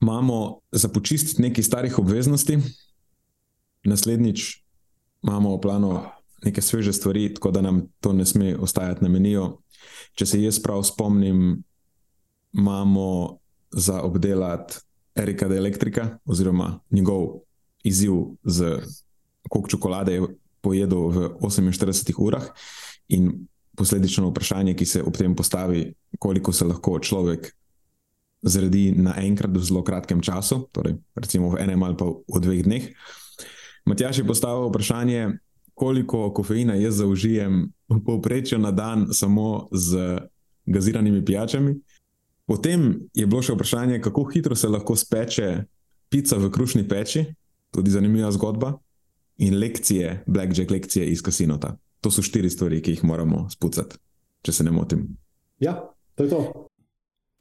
Imamo za počistiti nekaj starih obveznosti, naslednjič imamo v planu neke sveže stvari, tako da nam to ne sme ostajati na meniju. Če se jaz prav spomnim, imamo za obdelati Erika de Elektrika, oziroma njegov izziv, z koliko čokolade je pojedel v 48 urah, in posledično vprašanje, ki se ob tem postavi, koliko se lahko človek zredi naenkrat v zelo kratkem času, torej recimo v enem ali pa v dveh dneh. Matjaš je postavil vprašanje, koliko kofeina jaz zaužijem v povprečju na dan samo z gaziranimi pijačami. Potem je bilo še vprašanje, kako hitro se lahko speče pica v krušni peči, tudi zanimiva zgodba, in lekcije, blackjack lekcije iz kasinota. To so štiri stvari, ki jih moramo spucati, če se ne motim. Ja, to je to.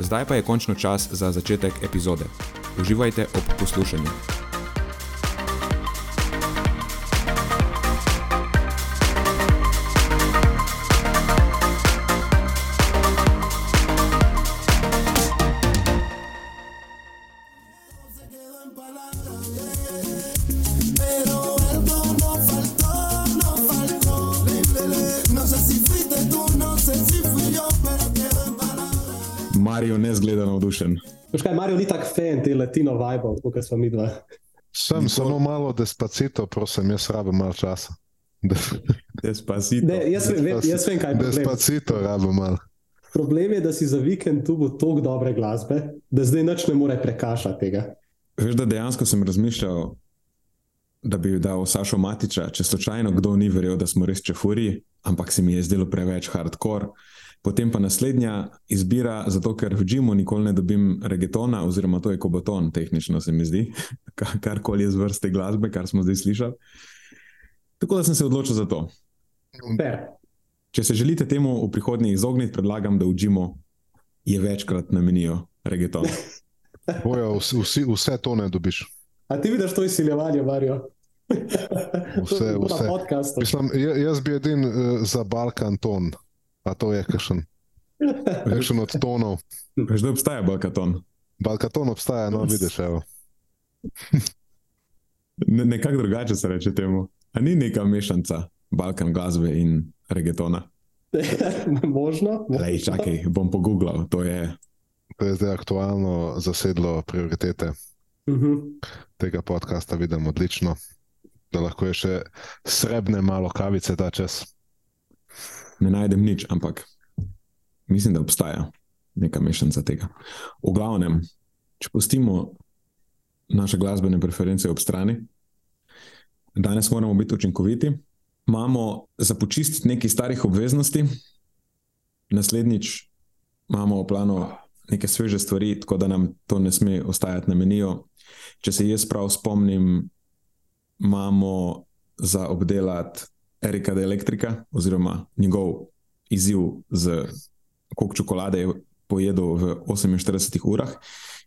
Zdaj pa je končno čas za začetek epizode. Uživajte ob poslušanju. Fan te latino vibe, kot smo mi dva. Sem samo malo despacito, prosim, jaz rabim malo časa. Despacito. Ne, jaz, vem, vem- jaz vem, kaj je problem. Despacito rabim malo. Problem je, da si za vikend tu bo toliko dobre glasbe, da zdaj nič ne more prekašati tega. Veš, da dejansko sem razmišljal, da bi dal Sašo Matiča, če slučajno kdo ni verjel, da smo res čefuri, ampak se mi je zdelo preveč hardcore. Potem pa naslednja izbira, zato ker v Džimu nikoli ne dobim regetona, oziroma to je kobaton, tehnično se mi zdi, Ka- karkoli je z vrste glasbe, kar smo zdaj slišali. Tako da sem se odločil za to. Fair. Če se želite temu v prihodnje izogniti, predlagam, da v Džimu je večkrat namenijo regeton. Bojo, vsi, vse to ne dobiš. A ti vidiš to izsiljevanje, Marijo? Vse, vse. Mislim, ja- jaz bi edin uh, za Balkan ton, a to je kakšen, kakšen od tonov. Veš, da obstaja Balkaton. Balkaton obstaja, no vidiš, evo. Ne, nekako drugače se reče temu. A ni neka mešanca Balkan glasbe in regetona. Možno. Lej, čakaj, bom pogooglal. To je To je zdaj aktualno zasedlo prioritete Mhm. tega podcasta, vidim odlično. Da lahko je še srebrne malo kavice ta čas. Ne najdem nič, ampak mislim, da obstaja neka mešanca tega. V glavnem, če pustimo naše glasbene preference ob strani, danes moramo biti učinkoviti. Imamo za počistiti nekaj starih obveznosti, naslednjič imamo v planu neke sveže stvari, tako da nam to ne sme ostajati na meniju. Če se jaz prav spomnim, imamo za obdelati Erika de Elektrika, oziroma njegov izziv, z koliko čokolade je pojedel v 48 urah,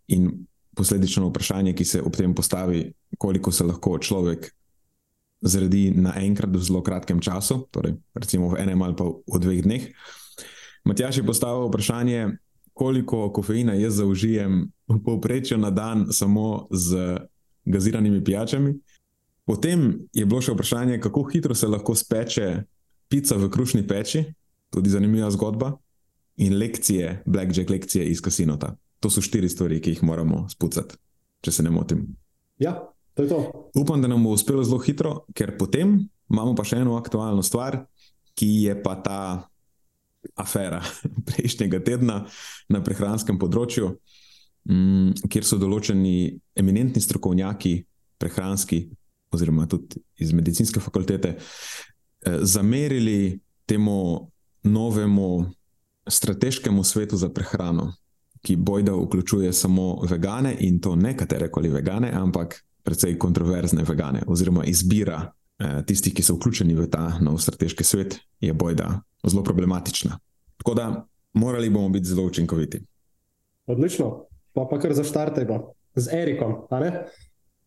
in posledično vprašanje, ki se ob tem postavi, koliko se lahko človek zredi naenkrat v zelo kratkem času, torej recimo v enem ali pa v dveh dneh. Matjaš je postavil vprašanje, koliko kofeina jaz zaužijem v povprečju na dan samo z gaziranimi pijačami. Potem je bilo še vprašanje, kako hitro se lahko speče pica v krušni peči, tudi zanimiva zgodba, in lekcije, blackjack lekcije iz kasinota. To so štiri stvari, ki jih moramo spucati, če se ne motim. Ja, to je to. Upam, da nam bo uspelo zelo hitro, ker potem imamo pa še eno aktualno stvar, ki je pa ta afera prejšnjega tedna na prehranskem področju, mm, kjer so določeni eminentni strokovnjaki, prehranski, oziroma tudi iz medicinske fakultete, eh, zamerili temu novemu strateškemu svetu za prehrano, ki bojda vključuje samo vegane in to ne katerekoli vegane, ampak precej kontroverzne vegane, oziroma izbira eh, tistih, ki so vključeni v ta nov strateški svet, je bojda zelo problematična. Tako da morali bomo biti zelo učinkoviti. Odlično. Pa, pa kar zaštartajmo z Erikom,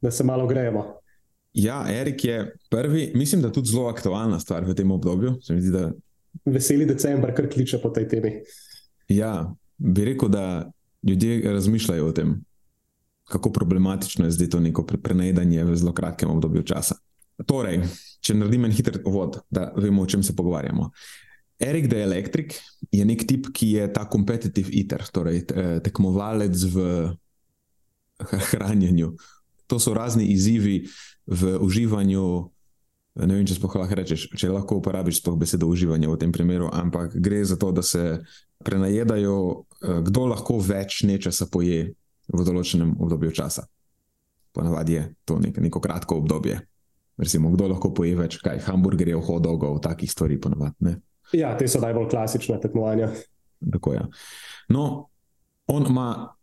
da se malo grejemo. Ja, Erik je prvi, mislim, da tudi zelo aktualna stvar v tem obdobju. Zdi, da Veseli decembr, kar kliče po tej temi. Ja, bi rekel, da ljudje razmišljajo o tem, kako problematično je zdaj to neko pre- prenajedanje v zelo kratkem obdobju časa. Torej, če naredim en hiter uvod, da vemo, o čem se pogovarjamo. Erik the Electric je nek tip, ki je ta competitive eater, torej eh, tekmovalec v hranjenju. To so razni izzivi v uživanju. Ne vem, če lahko rečeš, če lahko uporabiš sploh besedo uživanje v tem primeru, ampak gre za to, da se prenajedajo, eh, kdo lahko več nečesa poje v določenem obdobju časa. Ponavadi je to nek, neko kratko obdobje. Recimo, kdo lahko poje več, kaj hamburgerjev, hodogov, takih stvari, ponavadi. Ne? Ja, te so najbolj klasične tekmovanja. Tako je. No, on ima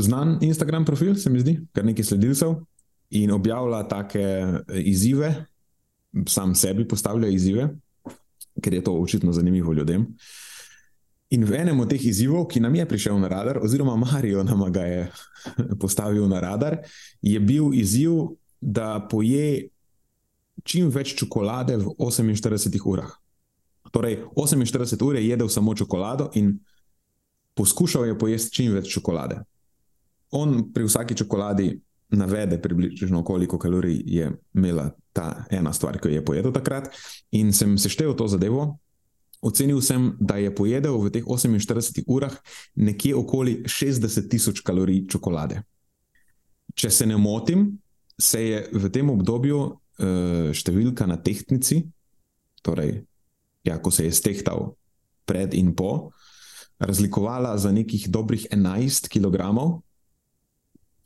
znan Instagram profil, se mi zdi, kar nekaj sledilcev in objavlja take eh, izzive, sam sebi postavlja izzive, ker je to očitno zanimivo ljudem. In v enem od teh izzivov, ki nam je prišel na radar, oziroma Marijo nam ga je postavil na radar, je bil izziv, da poje čim več čokolade v 48 urah. Torej, 48 ur je jedel samo čokolado in poskušal je pojesti čim več čokolade. On pri vsaki čokoladi navede približno, koliko kalorij je imela ta ena stvar, ki jo je pojedel takrat, in sem seštevil to zadevo. Ocenil sem, da je pojedel v teh 48 urah nekje okoli 60 tisoč kalorij čokolade. Če se ne motim, se je v tem obdobju uh, številka na tehtnici, torej, ja, ko se je stehtal pred in po, razlikovala za nekih dobrih 11 kg.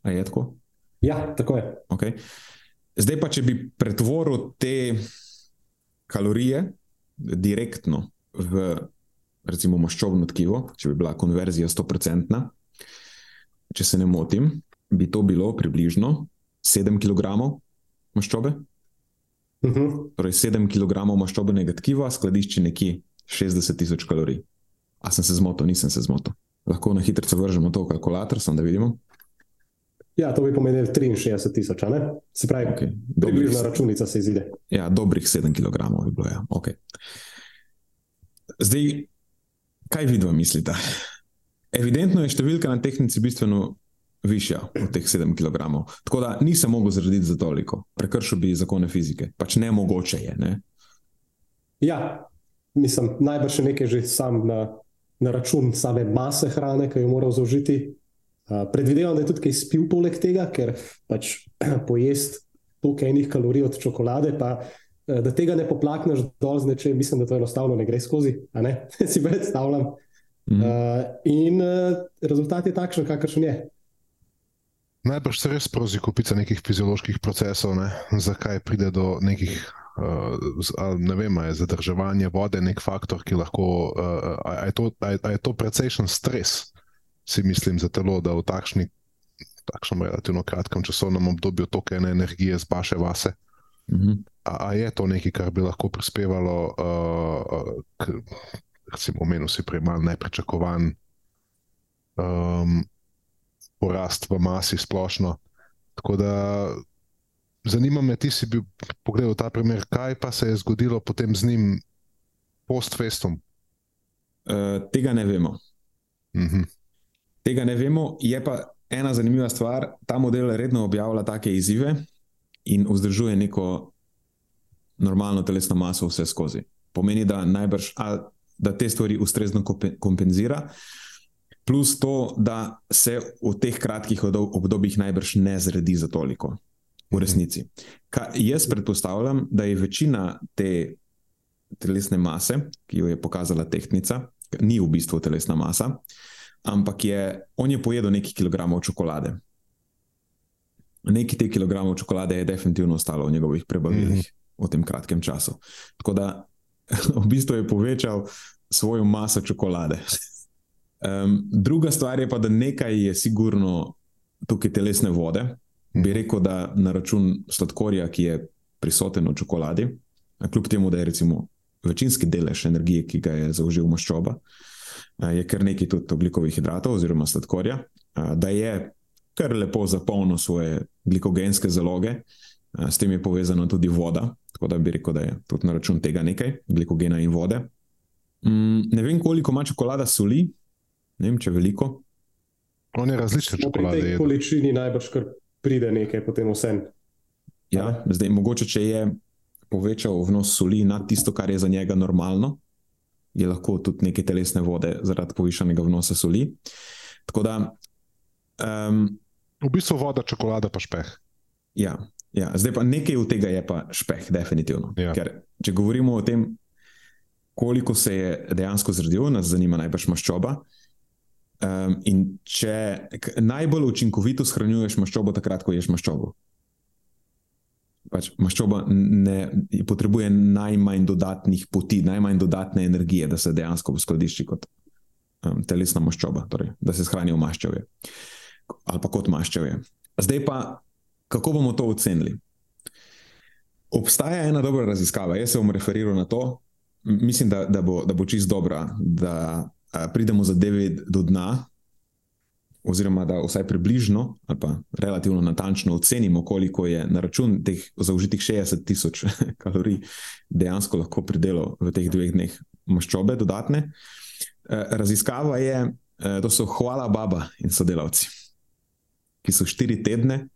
Je tako? Ja, tako je. Okay. Zdaj pa, če bi pretvoril te kalorije direktno v recimo maščobno tkivo, če bi bila konverzija 100%, če se ne motim, bi to bilo približno 7 kg maščobe. Uh -huh. Torej 7 kg maščobnega tkiva skladišči nekje 60 tisoč kalorij. A sem se zmotil, nisem se zmotil. Lahko na hitro vržemo to v kalkulator, samo da vidimo. Ja, to bi pomenilo 63 tisoč, ne? Se pravi, Okay. približna računica se izide. ja, dobrih 7 kg bi bilo. Ja. Okay. Zdaj, kaj vidva mislite? Evidentno je številka na tehnici bistveno višja od teh 7 kg. Tako da nisem mogel zrediti za toliko, prekršil bi zakone fizike. Pač ne mogoče je. Ne? Ja, mislim, najbrž je nekaj že sam na, na račun same mase hrane, ki jo mora zaužiti. Predvidevam, da je tudi kaj spil poleg tega, ker pač pojesti toliko enih kalorij od čokolade, pa eh, da tega ne poplakneš dol z nečem, mislim, da to enostavno ne gre skozi. Ne? si predstavljam. Mhm. Uh, in uh, rezultat je takšen, kakršen je. Najbrž se res prozi kupica nekih fizioloških procesov, ne? zakaj pride do nekih, uh, ne vem, je zadrževanje vode nek faktor, ki lahko, uh, a, a, je to, a, a je to precejšen stres, si mislim, za telo, da v takšni, takšnem relativno kratkem časovnem obdobju toliko ene energije zbaše vase. Mhm. A, a je to nekaj, kar bi lahko prispevalo uh, k, recimo, omenil si prej malo nepričakovan um, porast v masi splošno. Tako da zanima me, ti si bil pogledal ta primer, kaj pa se je zgodilo potem z njim post-festum. Uh, tega ne vemo. Mhm. Tega ne vemo, je pa ena zanimiva stvar. Ta model redno objavlja take izzive in vzdržuje neko normalno telesno maso vse skozi. Pomeni, da najbrž, a, da te stvari ustrezno kompe- kompenzira. plus to, da se v teh kratkih obdobjih najbrž ne zredi za toliko, v resnici. Ka, jaz predpostavljam, da je večina te telesne mase, ki jo je pokazala tehnica, ni v bistvu telesna masa, ampak je, on je pojedel nekaj kilogramov čokolade. Nekaj teh kilogramov čokolade je definitivno ostalo v njegovih prebavilih mm -hmm. v tem kratkem času. Tako da v bistvu je povečal svojo maso čokolade. Um, druga stvar je pa, da nekaj je sigurno tukaj telesne vode. Bi rekel, da na račun sladkorja, ki je prisoten v čokoladi, kljub temu, da je recimo večinski delež energije, ki ga je zaužil maščoba, a, je kar nekaj tudi oglikovih hidratov oziroma sladkorja, a, da je kar lepo zapolnil svoje glikogenske zaloge, a, s tem je povezana tudi voda, tako da bi rekel, da je tudi na račun tega nekaj, glikogena in vode. Mm, ne vem, koliko ima čokolada soli, ne vem, če veliko. On je različne No, pri čokolade. tej jedel. količini najbrž kar pride nekaj potem vsem. Ja, zdaj, mogoče, če je povečal vnos soli nad tisto, kar je za njega normalno, je lahko tudi nekaj telesne vode zaradi povišanega vnosa soli. Tako da, um, V bistvu voda, čokolada pa špeh. ja, ja, zdaj pa nekaj od tega je pa špeh, definitivno. Ja. Ker, če govorimo o tem, koliko se je dejansko zredil, nas zanima najbrž maščoba. Um, in če najbolj učinkovito shranjuješ maščobo, takrat, ko ješ maščobo. Pač maščoba ne, potrebuje najmanj dodatnih poti, najmanj dodatne energije, da se dejansko uskladišči kot um, telesna maščoba, torej, da se shrani v maščevje ali pa kot maščevje. Zdaj pa, kako bomo to ocenili? Obstaja ena dobra raziskava, jaz se bom referiral na to, mislim, da, da, bo, bo čist dobra, da a, pridemo zadevi do dna, oziroma da vsaj približno ali pa relativno natančno ocenimo, koliko je na račun teh zaužitih 60 tisoč kalorij dejansko lahko pridelo v teh dveh dneh maščobe dodatne. E, Raziskava je, e, to so Hvala Baba in sodelavci, ki so štiri tedne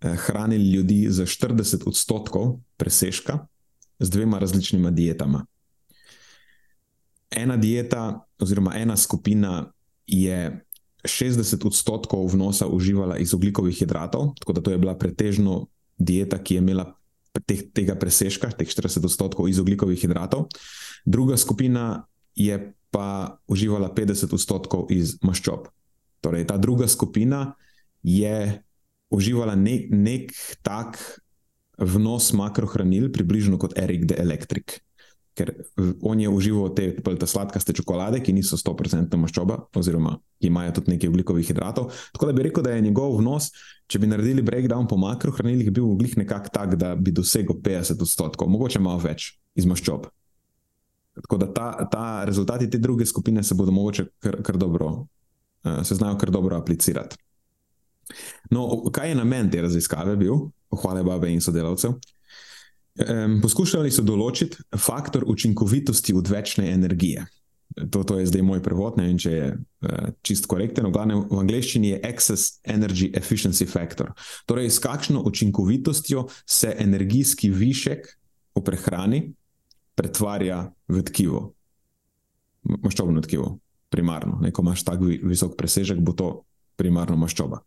eh, hranili ljudi za 40 odstotkov presežka z dvema različnima dietama. Ena dieta, oziroma ena skupina, je 60 odstotkov vnosa uživala iz oglikovih hidratov, tako da to je bila pretežno dieta, ki je imela teh, tega presežka, teh 40 odstotkov iz oglikovih hidratov. Druga skupina je pa uživala 50 odstotkov iz maščob. Torej, ta druga skupina je uživala nek, nek tak vnos makrohranil, približno kot Erik the Electric. Ker on je užival te, te sladkaste čokolade, ki niso 100% maščoba, oziroma ki imajo tudi nekaj oglikovih hidratov. Tako da bi rekel, da je njegov vnos, če bi naredili breakdown po makrohranilih, bil glih nekako tak, da bi dosegel 50 odstotkov, mogoče malo več iz maščob. Tako da ta, ta rezultati te druge skupine se bodo mogoče kar, kar dobro, eh, se znajo kar dobro aplicirati. No, kaj je namen te raziskave bil, pohvale Babe in sodelavcev? Um, poskušali so določiti faktor učinkovitosti odvečne energije. To, to je zdaj moj prevod, ne vem, če je uh, čist korekten. V, glavnem, v angleščini je Excess Energy Efficiency Factor. Torej, s kakšno učinkovitostjo se energijski višek v prehrani pretvarja v tkivo, maščobno tkivo, primarno. Ne, ko imaš tako vi- visok presežek, bo to primarno maščoba.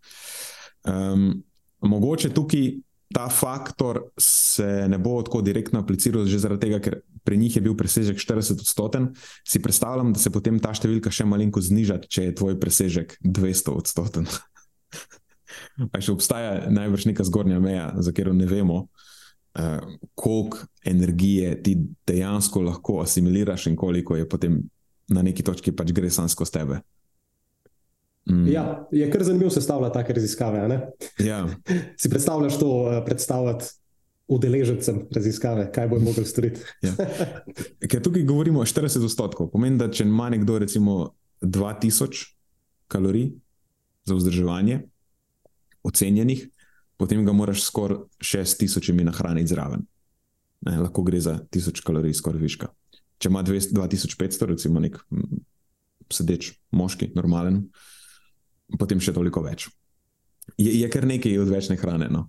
Um, mogoče tukaj ta faktor se ne bo tako direktno apliciral, že zaradi tega, ker pri njih je bil presežek 40 odstoten. Si predstavljam, da se potem ta številka še malenko zniža, če je tvoj presežek 200 odstoten. Pa še obstaja najbrž neka zgornja meja, za katero ne vemo, uh, koliko energije ti dejansko lahko asimiliraš in koliko je potem na neki točki pač gre sam skozi tebe. Mm, Ja, je kar zanimivo sestavljati take raziskave. ja. Si predstavljaš to eh, predstavljati udeležencem raziskave, kaj bo mogel storiti? Ja. Ker tukaj govorimo o 40 odstotkov, pomeni, da če ima nekdo recimo 2000 kalorij za vzdrževanje, ocenjenih, potem ga moraš skoraj 6000 nahraniti zraven. Ne, lahko gre za 1000 kalorij, skoraj viška. Če ima 200 2500, recimo nek sedeč moški, normalen, potem še toliko več. Je, je kar nekaj odvečne hrane. No.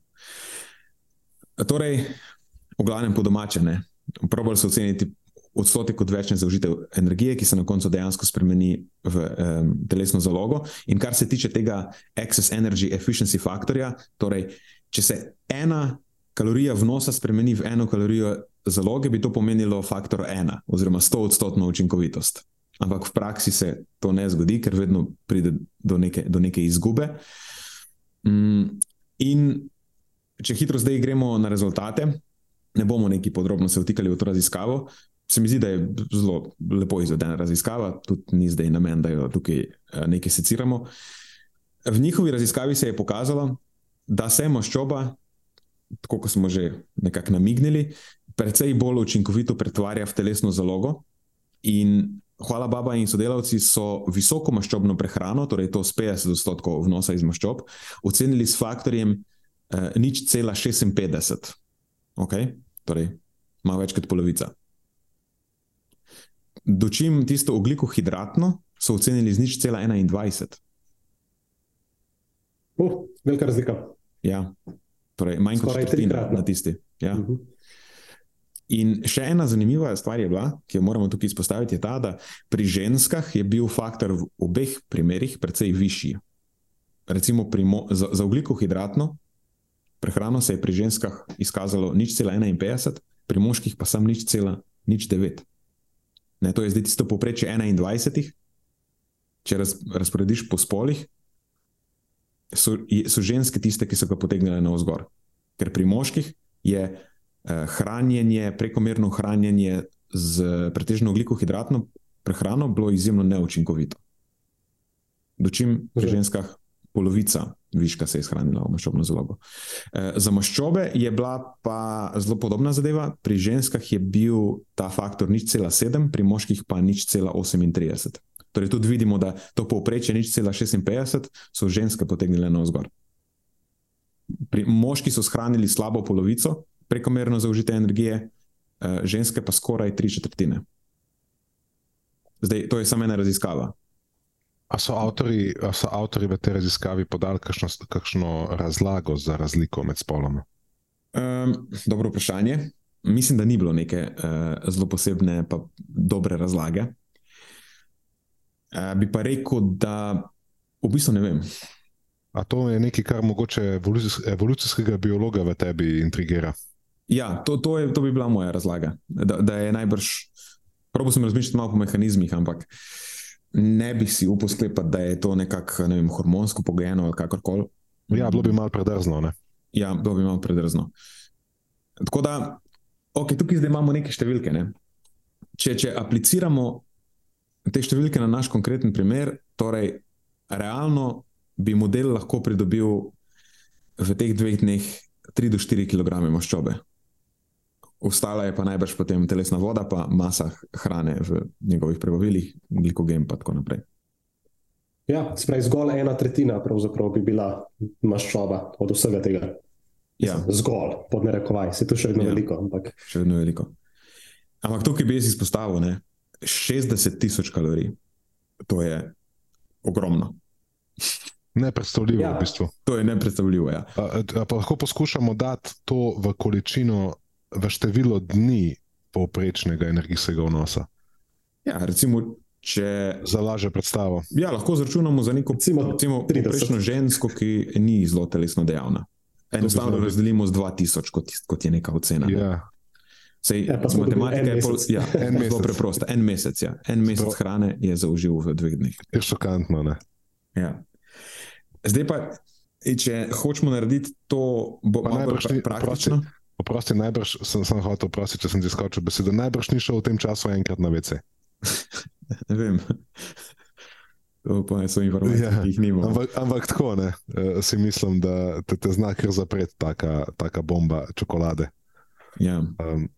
Torej, v glavnem po domače, ne. Probali so oceniti odstotek odvečne zaužitev energije, ki se na koncu dejansko spremeni v um, telesno zalogo. In kar se tiče tega excess energy efficiency faktorja, torej, če se ena kalorija vnosa spremeni v eno kalorijo zaloge, bi to pomenilo faktor ena, oziroma 100 odstotno učinkovitost. Ampak v praksi se to ne zgodi, ker vedno pride do neke, do neke izgube. Mm, in če hitro zdaj gremo na rezultate, ne bomo neki podrobno se vtikali v to raziskavo. Se mi zdi, da je zelo lepo izvedena raziskava, tudi ni zdaj namen, da jo tukaj eh, nekaj seciramo. V njihovi raziskavi se je pokazalo, da se maščoba, tako kot smo že nekako namignili, precej bolj učinkovito pretvarja v telesno zalogo. In hvala baba in sodelavci so visoko maščobno prehrano, torej to s 50 odstotkov vnosa iz maščob, ocenili s faktorjem eh, nič cela 56. Okay? Torej, malo več kot polovica. Dočim tisto ogljikohidratno so ocenili z nič cela 21. Uh, velika razlika. Ja, torej manj kot Skoraj četrtina trikratno. na tisti. Ja. Uh -huh. In še ena zanimiva stvar je bila, ki jo moramo tukaj izpostaviti, je ta, da pri ženskah je bil faktor v obeh primerih precej višji. Recimo mo, za, za ugljikohidratno prehrano se je pri ženskah izkazalo nič cela 51, pri moških pa sam nič cela nič 9. Ne, to je zdaj tisto povprečje 21, če raz, razporediš po spolih, so, so ženske tiste, ki so ga potegnile na vzgor. Ker pri moških je hranjenje, prekomerno hranjenje z pretežno ugljikohidratno prehrano bilo izjemno neučinkovito. Dočim pri Že. ženskah polovica viška se je shranila v maščobno zalogo. Eh, Za maščobe je bila pa zelo podobna zadeva. Pri ženskah je bil ta faktor nič cela 7, pri moških pa nič cela 38. Torej, tudi vidimo, da to povprečje nič cela 56 so ženske potegnile na vzgor. Pri moški so shranili slabo polovico prekomerno zaužite energije, eh, ženske pa skoraj tri četrtine. Zdaj, to je samo ena raziskava. A so avtori, a so avtori v tej raziskavi podali kakšno, kakšno razlago za razliko med spoloma? Um, dobro vprašanje. Mislim, da ni bilo neke uh, zelo posebne, pa dobre razlage. Uh, bi pa rekel, da v bistvu ne vem. A to je nekaj, kar mogoče evolucijs- evolucijskega biologa v tebi intrigira? Ja, to, to, je, to bi bila moja razlaga. Da, da je najbrž, probo sem razmišljati malo po mehanizmih, ampak ne bi si upal sklepati, da je to nekako ne vem, hormonsko pogojeno ali kakorkoli. Ja, bilo bi malo predrzno. Ne? Ja, bilo bi malo predrzno. Tako da, okay, tukaj zdaj imamo neke številke. Ne? Če, če apliciramo te številke na naš konkreten primer, torej realno bi model lahko pridobil v teh dveh dneh 3 do 4 kg maščobe. Ostala je pa najbrž potem telesna voda, pa masa hrane v njegovih prebavilih, glikogen in tako naprej. Ja, spravi zgolj ena tretjina pravzaprav bi bila maščoba od vsega tega. Ja, Zgolj, pod narekovaj, se to še vedno Ja. veliko, ampak še vedno veliko. Ampak tukaj bi jaz izpostavil ne, 60 tisoč kalorij. To je ogromno. Nepredstavljivo Ja. v bistvu. To je nepredstavljivo. Ja. A, a pa lahko poskušamo dati to v količino, v število dni povprečnega energijskega vnosa, Ja, recimo, če za lažjo predstavo. ja, lahko zračunamo za neko Recimo recimo, 30. povprečno žensko, ki ni zelo telesno dejavna. Enostavno razdelimo z 2000, kot, kot je neka ocena. Ja. Sej, Ja, matematika je pol, ja, zelo preprosta. En mesec, ja. en mesec Prav. hrane je zaužil v dveh dneh. Je šokantno. Ne? Ja. Zdaj pa, če hočemo narediti to, bo Pa malo bolj pra- praktično. Oprosti, najbrž sem, sem hotel oprostiti, če sem ti skočil besedo. Najbrž ni šel v tem času enkrat na WC. Ne vem. To pa so informacije, Ja, ki jih nimamo. Ampak, ampak tako ne, uh, si mislim, da te, te zna kar zapreti taka, taka bomba čokolade. Ja. Um,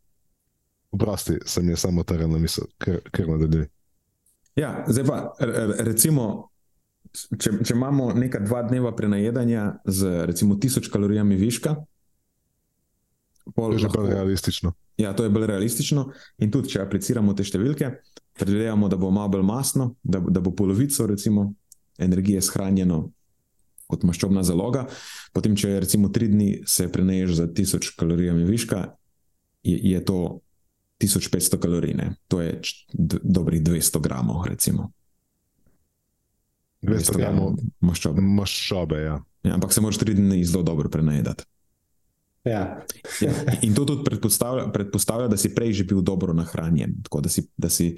Oprosti, sem je samo teren na misel, ker, ker nadaljuj. Ja, zdaj pa recimo, če, če imamo neka dva dneva prenajedanja z recimo tisoč kalorijami viška, To pol je že lahko, bolj realistično. ja, to je bolj realistično. In tudi, če apliciramo te številke, predvidevamo, da bo malo bolj masno, da, da bo polovico recimo, energije shranjeno kot maščobna zaloga. Potem, če recimo tri dni se preneješ za tisoč kalorijami viška, je, je to 1500 kalorij, ne. to je dobrih 200 gramov, recimo. 200 gramov maščobe. maščobe. Ja. Ja, ampak se moraš tri dni zelo dobro prenajedati. Ja. Ja, in to tudi predpostavlja, predpostavlja, da si prej že bil dobro nahranjen, tako da, si, da, si,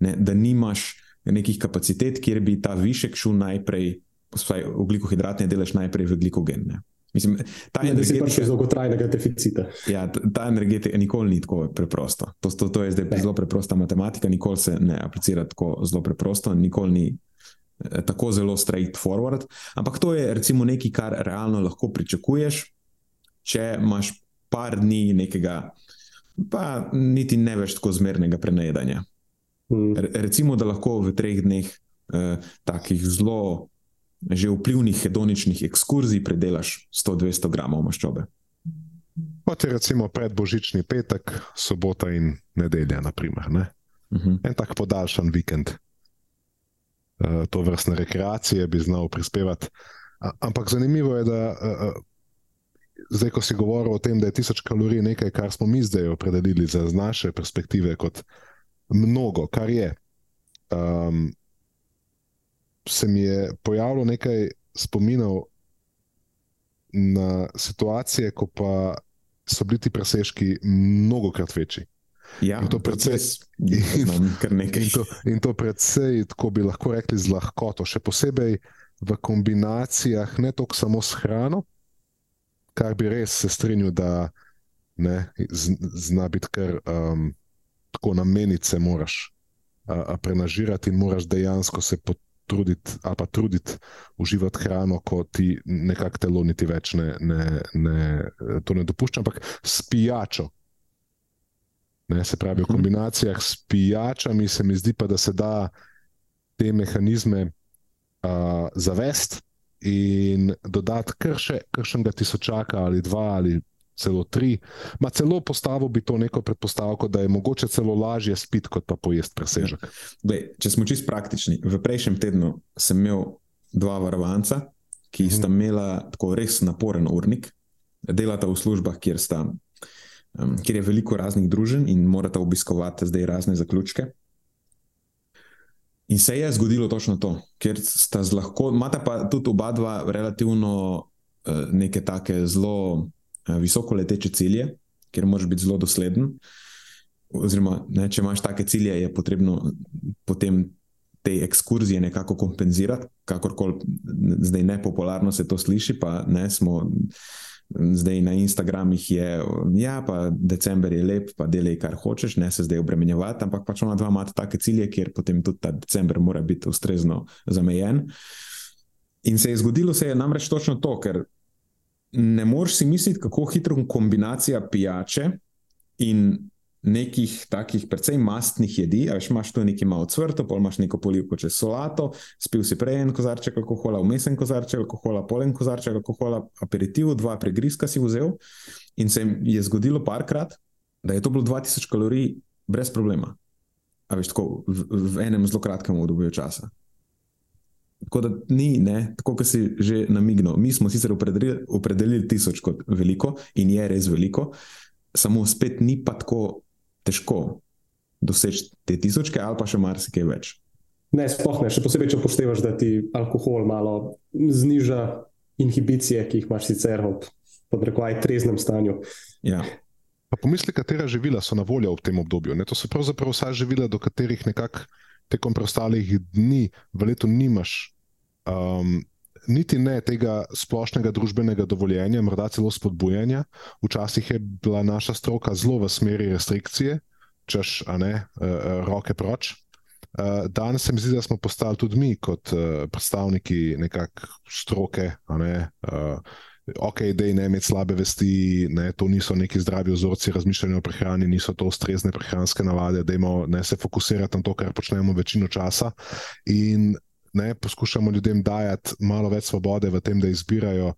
ne, da nimaš nekih kapacitet, kjer bi ta višek šel najprej, vsaj ugljikohidratne delež najprej v glikogen. Ne. Mislim, ta Ne, da si prišel iz energetika, dolgotrajnega deficita. ja, ta energetika nikoli ni tako preprosta. To, to, to je zdaj Ne. zelo preprosta matematika, nikoli se ne aplicira tako zelo preprosto, nikoli ni eh, tako zelo straightforward. Ampak to je recimo nekaj, kar realno lahko pričakuješ, če imaš par dni nekega, pa niti ne več tako zmernega prenajedanja. Mm. Re- Recimo, da lahko v treh dneh eh, takih zelo že vplivnih hedoničnih ekskurzij predelaš 100-200 gramov maščobe. Kot je recimo predbožični petek, sobota in nedelja. Naprimer, ne? Uh -huh. En tak podaljšan vikend. Uh, to vrstne rekreacije bi znal prispevati. Ampak zanimivo je, da uh, zdaj, ko si govoril o tem, da je tisoč kalorij nekaj, kar smo mi zdaj opredelili za naše perspektive kot mnogo, kar je. Um, se mi je pojavilo nekaj spominov na situacije, ko pa so bili ti presežki mnogokrat večji. Ja, In to precej- nekaj. In to, in to predvsej, tako bi lahko rekli, z lahkoto, še posebej v kombinacijah, ne toliko samo s hrano, kar bi res se strinjal, da ne, z- zna biti kar um, tako na menice, moraš a, a prenažirati in moraš dejansko se potruditi, ali pa truditi uživati hrano, ko ti nekako telo niti več ne, ne, ne, to ne dopušča, ampak s pijačo. Ne, se pravi, v Mhm. kombinacijah s pijačami se mi zdi pa, da se da te mehanizme uh, zavesti in dodati kar še kakšnega tisočaka ali dva ali celo tri. Ma celo postavil bi to neko predpostavko, da je mogoče celo lažje spiti, kot pa pojesti presežek. Glej, če smo čist praktični, v prejšnjem tednu sem imel dva varovanca, ki sta imela tako res naporen urnik, delata v službah, kjer, sta, um, kjer je veliko raznih družin in morata obiskovati zdaj razne zaključke. In se je zgodilo točno to, ker sta z lahko, imata pa tudi oba dva relativno uh, neke take zelo uh, visoko leteče cilje, kjer moraš biti zelo dosleden. Oziroma, ne, če imaš take cilje, je potrebno potem te ekskurzije nekako kompenzirati, kakorkoli zdaj nepopularno se to sliši, pa ne smo. Zdaj na Instagramih je, ja, pa december je lep, pa delaj, kar hočeš, ne se zdaj obremenjevati, ampak pač ona dva imata take cilje, kjer potem tudi ta december mora biti ustrezno zamejen. In se je zgodilo, se je namreč točno to, ker ne moreš si misliti, kako hitro kombinacija pijače in nekih takih precej mastnih jedi, a veš, imaš tu nekaj malo cvrto, pol imaš neko polivko čez solato, spil si prej en kozarček alkohola, vmesen kozarček alkohola, polen kozarček alkohola, aperitiv, dva pregrizka si vzel in se je zgodilo parkrat, da je to bilo 2000 kalorij brez problema. A veš, tako v, v enem zelo kratkem obdobju časa. Tako da ni, ne, tako kot si že namignil. Mi smo sicer opredelili, opredelili tisoč kot veliko in je res veliko, samo spet ni pa tako težko doseči te tisočke ali pa še marsikaj več. Ne, sploh ne, še posebej, če upoštevaš, da ti alkohol malo zniža inhibicije, ki jih imaš sicer v podrekvaj treznem stanju. Ja, Pa pomisli, katera živila so na voljo v tem obdobju. Ne? To so pravzaprav vsa živila, do katerih nekako tekom preostalih dni v letu nimaš. Um, Niti ne tega splošnega družbenega dovoljenja, morda celo spodbujanja. Včasih je bila naša stroka zelo v smeri restrikcije, češ, a ne, uh, roke proč. Uh, danes se mi zdi, da smo postali tudi mi, kot predstavniki nekakšne stroke, a ne, ok, da ne imeti slabe vesti, ne, to niso neki zdravi vzorci razmišljanja o prehrani, niso to ustrezne prehranske navade, da ne se fokusirati na to, kar počnemo večino časa. In ne, poskušamo ljudem dajati malo več svobode v tem, da izbirajo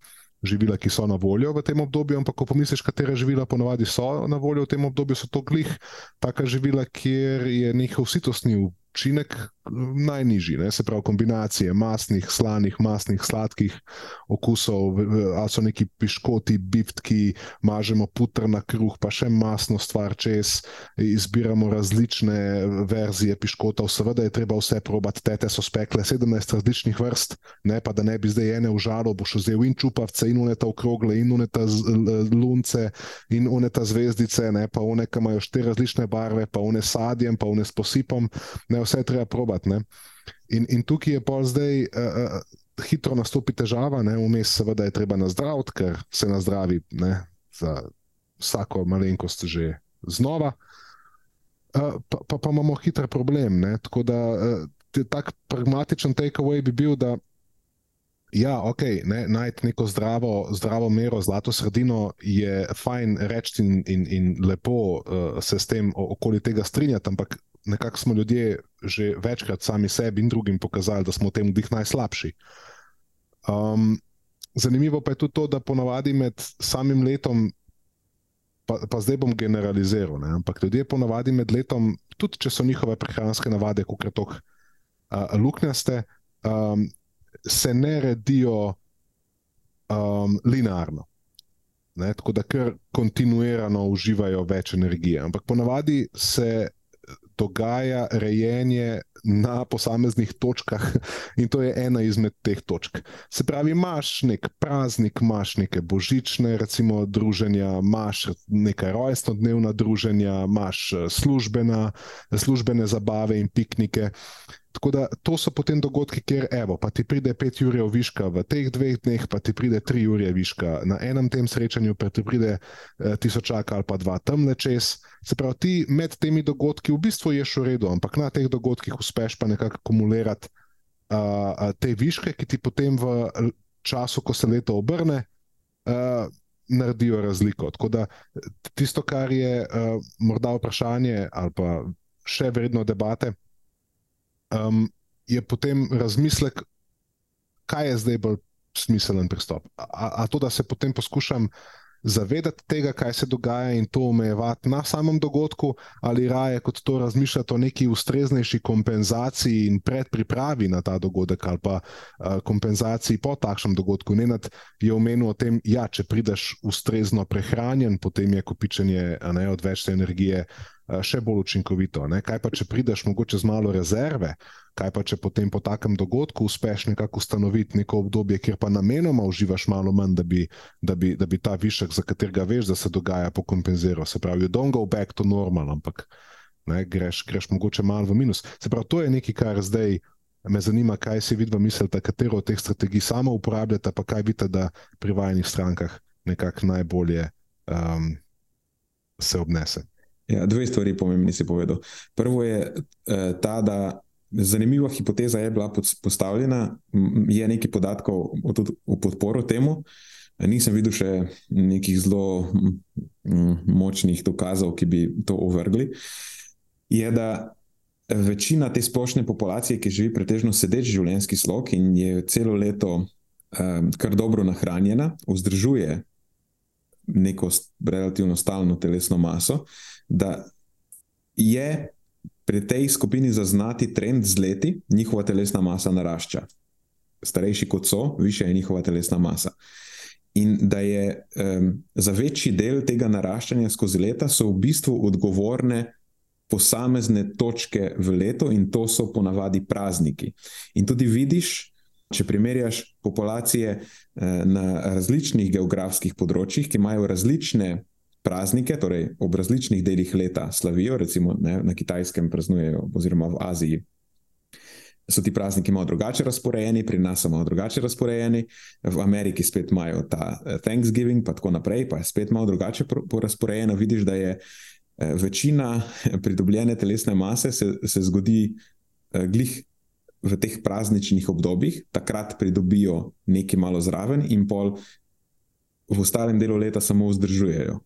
živila, ki so na voljo v tem obdobju. Ampak, ko pomisliš, katera živila ponavadi so na voljo v tem obdobju, so to glih taka živila, kjer je njihov sitostni učinek najnižji, ne? se pravi kombinacije masnih, slanih, masnih, sladkih okusov, ali so neki piškoti, biftki, mažemo putr na kruh, pa še masno stvar čez, izbiramo različne verzije piškotov, seveda je treba vse probati, tete so spekle 17 različnih vrst, ne pa da ne bi zdaj ene užalo, boš vzel in čupavce, in uneta okrogle, in uneta lunce, in uneta zvezdice, ne pa one, ki imajo štiri različne barve, pa one sadjem, pa one s posipom, ne vse treba probati. Ne. In, in tukaj je pa zdaj uh, hitro nastopi težava, vmes seveda je treba nazdraviti, ker se nazdravi ne, za vsako malenkost že znova. Uh, pa, pa, pa imamo hiter problem. Ne, tako da uh, tak pragmatičen takeaway bi bil, da ja, ok, ne, najti neko zdravo, zdravo mero, zlato sredino je fajn reči in, in, in lepo uh, se s tem okoli tega strinjati, ampak nekako smo ljudje že večkrat sami sebi in drugim pokazali, da smo v tem dih najslabši. Um, zanimivo pa je tudi to, da ponavadi med samim letom, pa, pa zdaj bom generaliziral, ne, ampak ljudje ponavadi med letom, tudi če so njihove prehranske navade, kot je to uh, luknjaste, um, se ne redijo um, linearno. Ne, tako da kar kontinuirano uživajo več energije. Ampak ponavadi se dogaja rejenje na posameznih točkah, in to je ena izmed teh točk. Se pravi, imaš nek praznik, imaš neke božične, recimo, druženja, imaš neka rojstnodnevna druženja, imaš službena, službene zabave in piknike. Tako da to so potem dogodki, kjer evo, pa ti pride 5 ur viška v teh dveh dneh, pa ti pride 3 ur viška na enem tem srečanju, pa ti pride eh, tisočak ali pa dva temne čez. Se pravi, ti med temi dogodki v bistvu ješ v redu, ampak na teh dogodkih uspeš pa nekako akumulirati uh, te viške, ki ti potem v času, ko se leto obrne, uh, naredijo razliko. Tako da tisto, kar je uh, morda vprašanje ali pa še vredno debate um, je potem razmislek, kaj je zdaj bolj smiselen pristop. A, a to, da se potem poskušam zavedati tega, kaj se dogaja in to omejevati na samem dogodku, ali raje kot to razmišljati o neki ustreznejši kompenzaciji in predpripravi na ta dogodek, ali pa uh, kompenzaciji po takšnem dogodku. Nenad je omenil o tem, da ja, če prideš ustrezno prehranjen, potem je kopičenje ne, odvečne energije še bolj učinkovito. Ne? Kaj pa, če prideš mogoče z malo rezerve? Kaj pa, če potem po takem dogodku uspeš nekako ustanoviti neko obdobje, kjer pa namenoma uživaš malo manj, da bi, da bi, da bi ta višek, za katerega veš, da se dogaja, pokompenziral. Se pravi, don't go back to normal, ampak ne, greš, greš mogoče malo v minus. Se pravi, to je nekaj, kar zdaj me zanima, kaj si vidva mislite, katero od teh strategij samo uporabljate, pa kaj vidite, da pri vajnih strankah nekako najbolje um, se obnese. Ja, dve stvari pomembni si povedal. Prvo je eh, ta, da zanimiva hipoteza je bila postavljena, je nekaj podatkov v podporo temu. Nisem videl še nekih zelo močnih dokazov, ki bi to ovrgli. Je, da večina te splošne populacije, ki živi pretežno sedeč življenjski slog in je celo leto um, kar dobro nahranjena, vzdržuje neko relativno stalno telesno maso, da je pri tej skupini zaznati trend z leti, njihova telesna masa narašča. Starejši kot so, više je njihova telesna masa. In da je um, za večji del tega naraščanja skozi leta, so v bistvu odgovorne posamezne točke v letu, in to so ponavadi prazniki. In tudi vidiš, če primerjaš populacije uh, na različnih geografskih področjih, ki imajo različne praznike, torej ob različnih delih leta slavijo, recimo ne, na kitajskem praznujejo, oziroma v Aziji. So ti prazniki malo drugače razporejeni, pri nas so malo drugače razporejeni, v Ameriki spet imajo ta eh, Thanksgiving, pa tako naprej, pa je spet malo drugače razporejeno. Vidiš, da je eh, večina pridobljene telesne mase se, se zgodi eh, glih v teh prazničnih obdobjih, takrat pridobijo nekaj malo zraven, in pol v ostalem delu leta samo vzdržujejo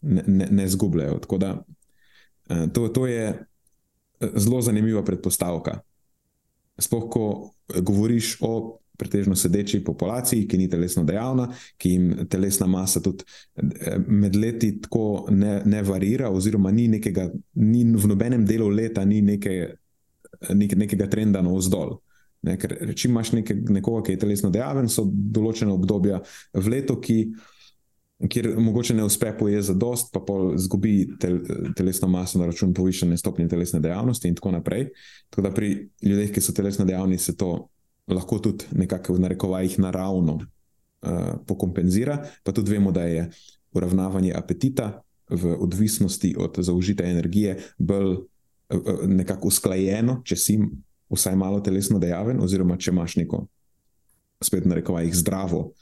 ne, ne, ne zgubljajo. Tako da eh, to, to je eh, zelo zanimiva predpostavka. Sploh, ko govoriš o pretežno sedeči populaciji, ki ni telesno dejavna, ki jim telesna masa tudi eh, med leti tako ne, ne varira, oziroma ni nekega, ni v nobenem delu leta ni neke nek, nekega trenda navzdol. Ne, ker če imaš neke, nekoga, ki je telesno dejaven, so določene obdobja v letu, ki, kjer mogoče ne uspe pojeti za dost, pa izgubi tel, telesno maso na račun povišene stopnje telesne dejavnosti in tako naprej. Tako da pri ljudeh, ki so telesno dejavni, se to lahko tudi nekako v narekovajih naravno uh, pokompenzira. Pa tudi vemo, da je uravnavanje apetita v odvisnosti od zaužite energije bolj uh, nekako usklajeno, če si vsaj malo telesno dejaven, oziroma če imaš neko, spet narekovajih, zdravo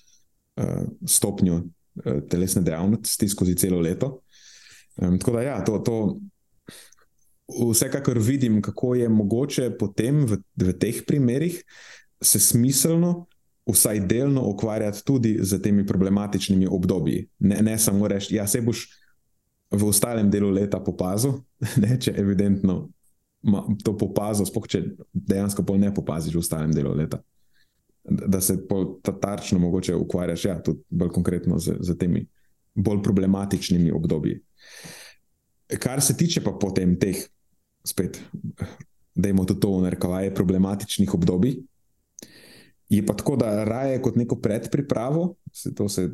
stopnjo telesne dejavnosti skozi celo leto. Um, tako da ja, to. to Vsekakor vidim, kako je mogoče potem v, v teh primerih se smiselno, vsaj delno ukvarjati tudi z temi problematičnimi obdobji. Ne, ne samo reči, ja, se boš v ostalem delu leta popazil, ne, če evidentno to popazil, spoh če dejansko pol ne opaziš v ostalem delu leta. Da se tarčno mogoče ukvarjaš, ja, tudi bolj konkretno z, z temi bolj problematičnimi obdobji. Kar se tiče pa potem teh, spet, da imamo tudi to v narekovaje, problematičnih obdobij, Je pa tako, da raje kot neko predpripravo, se to se,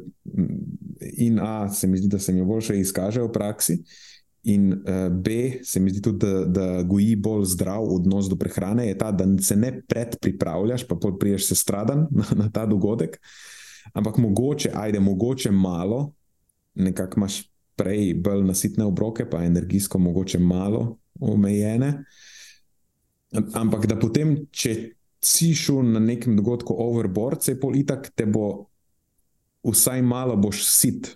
in A, se mi zdi, da se mi boljše izkaže v praksi, in uh, B, se mi zdi tudi, da, da goji bolj zdrav odnos do prehrane, je ta, da se ne predpripravljaš, pa priješ se stradan na, na ta dogodek, ampak mogoče, ajde, mogoče malo, nekako imaš prej bolj nasitne obroke, pa energijsko mogoče malo omejene. Ampak da potem, če si šel na nekem dogodku overboard, se pol itak te bo vsaj malo boš sit.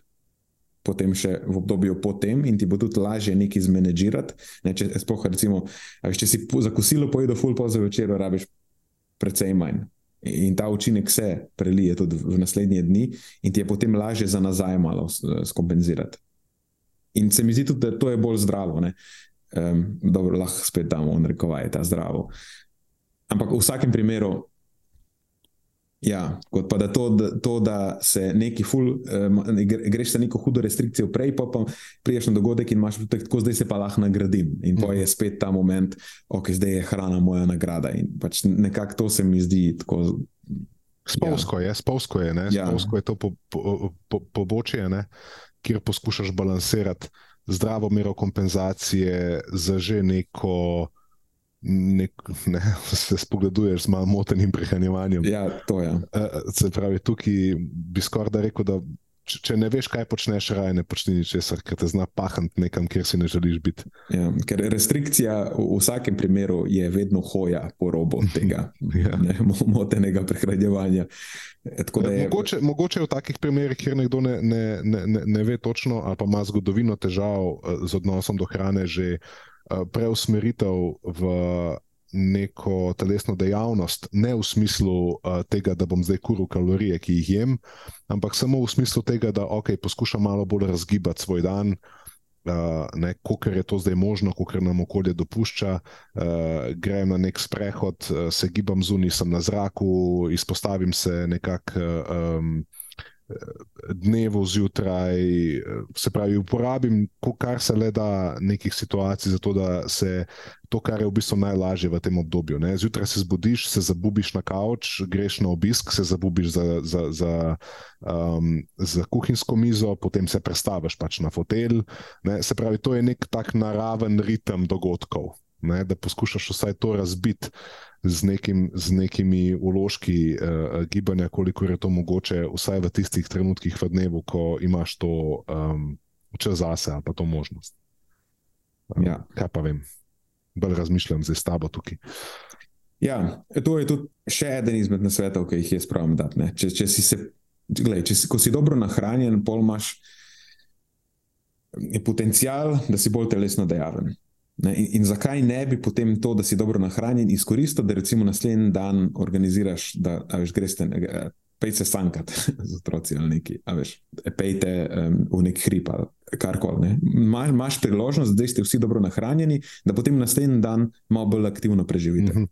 Potem še v obdobju potem, in ti bo tudi lažje nekaj zmanjžirati. Ne, če, spoh, recimo, če si za kosilo pojedel, full pa za večer, rabiš precej manj. In ta učinek se prelije tudi v naslednje dni, in ti je potem lažje za nazaj malo skompenzirati. In se mi zdi tudi, da to je bolj zdravo. Um, dobro, lahko spet damo, rekovaj, ta zdravo. Ampak v vsakem primeru, ja, kot pa da to, da, to, da se neki ful, um, greš za neko hudo restrikcijo prej, pa pa priješ na dogodek in imaš tako, zdaj se pa lahko nagradim. In to je spet ta moment, ok, zdaj je hrana moja nagrada. In pač nekako to se mi zdi tako. Spolsko ja. je, spolsko je, ja. spolsko je to pobočje, po, po, po kjer poskušaš balansirati zdravo mero kompenzacije za že neko nek, ne, se spogleduješ z malo motenim prehranjevanjem. Ja, to je. Uh, se pravi, tukaj bi skoraj rekel, da če, če ne veš, kaj počneš, raje ne počni ničesar, ker te zna pahant nekam, kjer si ne želiš biti. Ja, ker restrikcija v vsakem primeru je vedno hoja po robu tega ja. ne, motenega prehranjevanja. Je... Mogoče, mogoče v takih primerih, kjer nekdo ne, ne, ne, ne ve točno, ali pa ima zgodovino težav z odnosom do hrane, že Eh, preusmeritev v neko telesno dejavnost, ne v smislu uh, tega, da bom zdaj kuril kalorije, ki jih jem, ampak samo v smislu tega, da okay, poskušam malo bolj razgibati svoj dan. Uh, Kako je to zdaj možno, kako nam okolje dopušča, uh, grem na nek sprehod, uh, se gibam zunaj, sem na zraku, izpostavim se nekako uh, um, dnevu zjutraj, se pravi, uporabim, kar se le da nekih situacij, zato da se to, kar je v bistvu najlažje v tem obdobju. Ne? Zjutraj se zbudiš, se zabubiš na kavč, greš na obisk, se zabubiš za, za, za, um, za kuhinjsko mizo, potem se prestaviš pač na fotelj. Se pravi, to je nek tak naraven ritem dogodkov. Ne, da poskušaš vsaj to razbiti z, nekim, z nekimi uložki uh, gibanja, koliko je to mogoče, vsaj v tistih trenutkih v dnevu, ko imaš to um, čas zase ali pa to možnost. Um, ja. Kaj pa vem, bolj razmišljam zdaj s tabo tukaj. Ja, to je tudi še eden izmed nasvetov, ki jih jaz pravim dati. Če, če si se, gledaj, če si, ko si dobro nahranjen, pol imaš potencial, da si bolj telesno dejaven. Ne, in, in zakaj ne bi potem to, da si dobro nahranjen, izkoristil, da recimo naslednji dan organiziraš, da veš, greš te, pejte sankat z otroci ali neki, veš, pejte um, v nek hrib ali karkoli. Ne. Imaš priložnost, da ste vsi dobro nahranjeni, da potem naslednji dan malo bolj aktivno preživite, mm -hmm.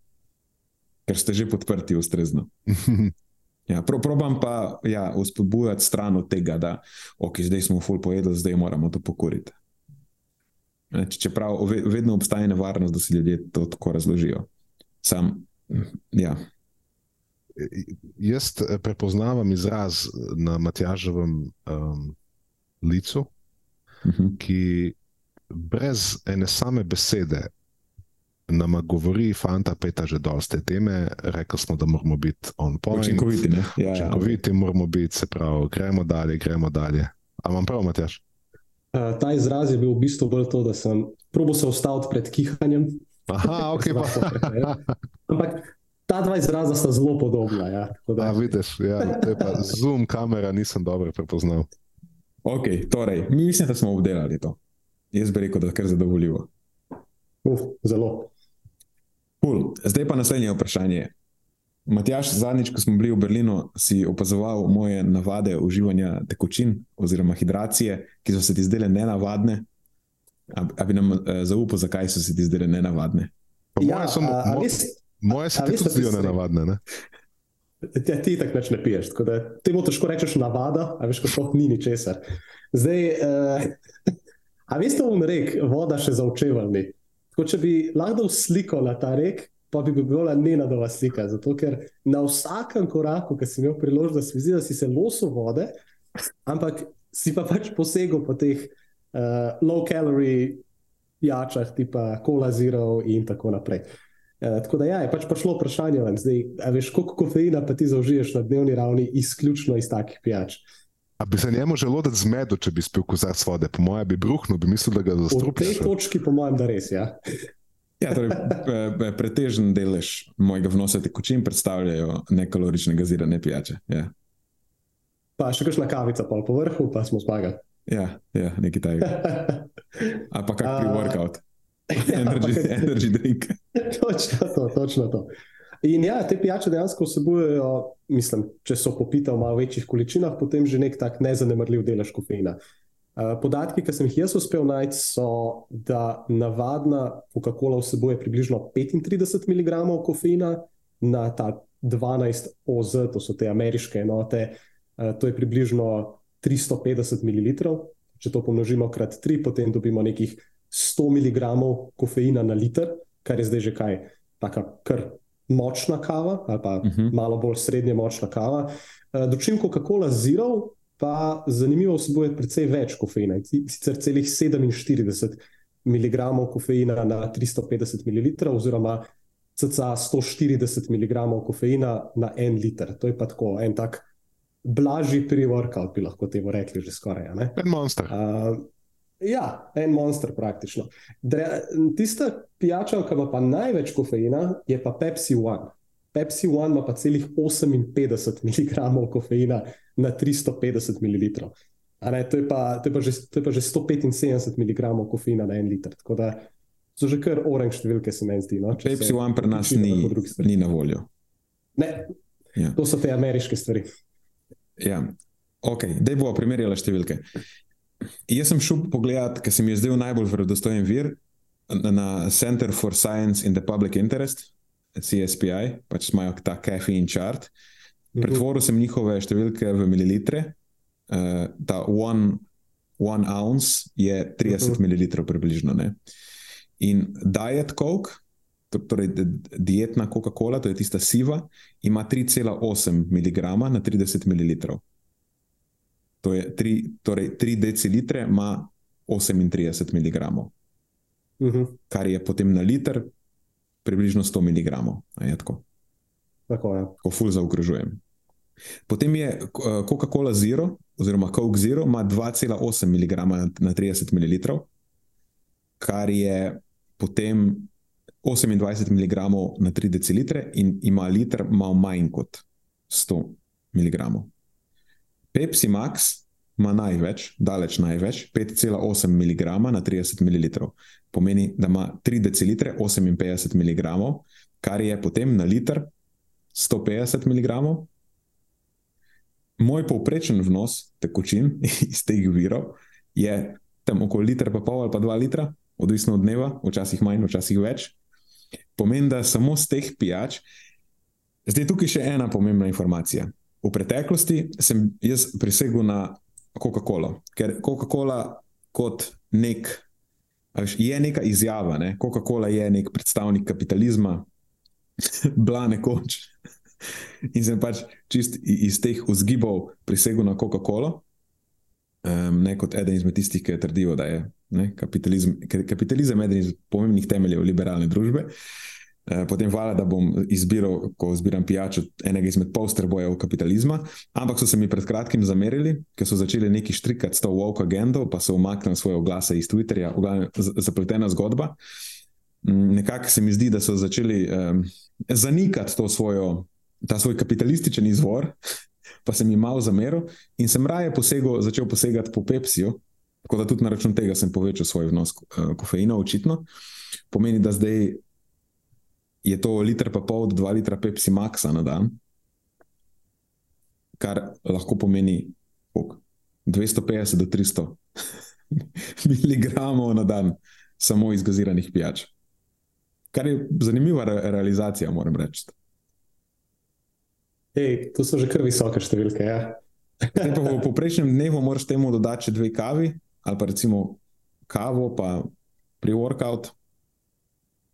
ker ste že podprti ustrezno. Ja, pro, probam pa ja, uspodbujati stran od tega, da okay, zdaj smo ful pojedli, zdaj moramo to pokoriti. Čeprav vedno obstaja nevarnost, da si ljudje to tako razložijo. Sam, ja, Jaz eh, prepoznavam izraz na Matjaževem um, licu, mhm. ki brez ene same besede nama govori, fanta, peta že dosti te teme, rekli smo, da moramo biti on point. učinkoviti. ne? Ja, ja, Učinkoviti moramo biti, se pravi, gremo dalje, gremo dalje. A imam prav, Matjaž? Uh, ta izraz je bil v bistvu bolj to, da sem probo se ustaviti pred kihanjem. Aha, ok, pa. Ampak ta dva izraza sta zelo podobna. Ja, da, A, vidiš, ja, pa zoom kamera, nisem dobro prepoznal. Ok, torej, mi mislim, da smo obdelali to. Jaz bi rekel, da je kar zadovoljivo. uf, zelo. Cool. Zdaj pa naslednje vprašanje. Matjaš, zadnjič, ko smo bili v Berlinu, si opazoval moje navade uživanja tekočin oziroma hidracije, ki so se ti zdele nenavadne. A, a bi nam uh, zaupal, zakaj so se ti zdele nenavadne? Pa moje so, a, a mo, veš, moje se tudi zdijo nenavadne. Ne? Ja, ti tako več ne piješ. Tako da temu težko rečeš navada, a veš, ko sploh ni ničesar. Zdaj, uh, a veste, on rek, voda še za očevalni. Tako, če bi lahko dal sliko na ta rek, pa bi bila nenadova slika. Zato, ker na vsakem koraku, ki si imel priložnost, da si videl, da si se losil vode, ampak si pa pač posegel po teh uh, low calorie pijačah, tipa Cola Zero in tako naprej. Uh, tako da ja, je pač prišlo vprašanje, ven. zdaj, a veš, koliko kofeina pa ti zaužiješ na dnevni ravni izključno iz takih pijač. A bi se njemu želodec zmedel, če bi spil kozarc vode? Po mojem bi bruhnil, bi mislil, da ga V tej točki, po mojem, da res. Ja. Ja, torej, pretežen delež mojega vnosa tekočin predstavljajo nekalorične gazirane pijače. Ja, Pa še kakšna kavica po vrhu, pa smo zmagali. ja, ja nekaj takega. Ali pa kak A- pre-workout, Ja, energy, pa kak- energy drink. točno to, točno to. In ja, te pijače dejansko vsebujejo, mislim, če so popite v malo večjih količinah, potem že nek tak nezanemrljiv delež kofeina. Uh, Podatki, ki sem jih jaz uspel najti, so, da navadna Coca-Cola vsebuje približno 35 mg kofeina na ta 12 OZ, to so te ameriške enote, uh, to je približno 350 ml. Če to pomnožimo krat 3, potem dobimo nekih 100 mg kofeina na liter, kar je zdaj že kaj, taka kar močna kava, ali pa uh Mhm. -huh. malo bolj srednje močna kava. Uh, Dočim Coca-Cola Zero pa zanimivo vsebuje precej več kofeina, in si- sicer celih 47 mg kofeina na 350 ml, oziroma cca 140 mg kofeina na en liter. To je pa tako en tak blažji pre-workout, bi lahko temu rekli že skoraj. ne? En monster. Uh, ja, en monster praktično. Dre, tista pijača, ki ima pa največ kofeina, je pa Pepsi One. Pepsi One ima pa celih 58 mg kofeina na 350 ml. Ne, to, je pa, to, je pa že, to je pa že 175 mg kofeina na en liter. Tako da so že kar oranž številke, se meni zdi. No, če Pepsi se One pri nas ni, ni na voljo. Ne, Ja. to so te ameriške stvari. Ja. Ok, da bomo primerjali številke. Jaz sem šel pogledat, ker se mi je zdel najbolj verodostojen vir na- na Center for Science in the Public Interest, CSPI, pač imajo ta caffeine chart. Pretvoril sem njihove številke v mililitre. Uh, ta one, one ounce je 30 Mhm. ml približno. Ne? In Diet Coke, to- torej dietna Coca-Cola, to je tista siva, ima 3,8 mg na 30 ml. To je 3, torej 3 decilitre ima 38 mg, Uh -huh. kar je potem na liter približno 100 mg. je Tako, Tako je. ko ful zaokrožujem. Potem je eh, Coca-Cola Zero, oziroma Coke Zero, ima 2,8 mg na- na 30 ml, kar je potem 28 mg na 3 decilitre in ima liter malo manj kot 100 mg. Pepsi Max ima največ, daleč največ, 5,8 mg na 30 ml. Pomeni, da ima 3 decilitre 58 mg, kar je potem na liter 150 mg. Moj povprečen vnos tekočin iz teh virov je tam okoli litra, pa pol ali pa dva litra, odvisno od dneva, včasih manj, včasih več. Pomeni, da samo z teh pijač. Zdaj, tukaj še ena pomembna informacija. V preteklosti sem jaz prisegel na Coca-Colo, ker Coca-Cola kot nek, veš, je neka izjava. Ne? Coca-Cola je nek predstavnik kapitalizma, bila nekoč. In sem pač čist iz teh vzgibov prisegel na Coca-Colo, um, ne kot eden izmed tistih, ki trdijo, da je ne, kapitalizem, ka- kapitalizem eden iz pomembnih temeljev liberalne družbe. Eh, Potem hvala, da bom izbiral, ko zbiram pijačo, enega izmed posterbojev kapitalizma. Ampak so se mi pred kratkim zamerili, ker so začeli neki štrikati s to woke agendo, pa so umaknili svoje oglase iz Twitterja, zapletena zgodba. Mm, Nekako se mi zdi, da so začeli um, zanikati to svojo, ta svoj kapitalističen izvor, pa sem jim malo zameril in sem raje posegel, začel posegati po Pepsiju, tako da tudi na račun tega sem povečal svoj vnos uh, kofeina, očitno. Pomeni, da zdaj je to liter pa pol do 2 litra Pepsi Maxa na dan, kar lahko pomeni koliko? 250 do 300 miligramov na dan samo iz gaziranih pijač. Kar je zanimiva re realizacija, moram reči. Ej, to so že kar visoke številke. Ja. Zdaj pa v povprečnem dnevu moraš temu dodati še dve kavi, ali pa recimo kavo, pa pri workout.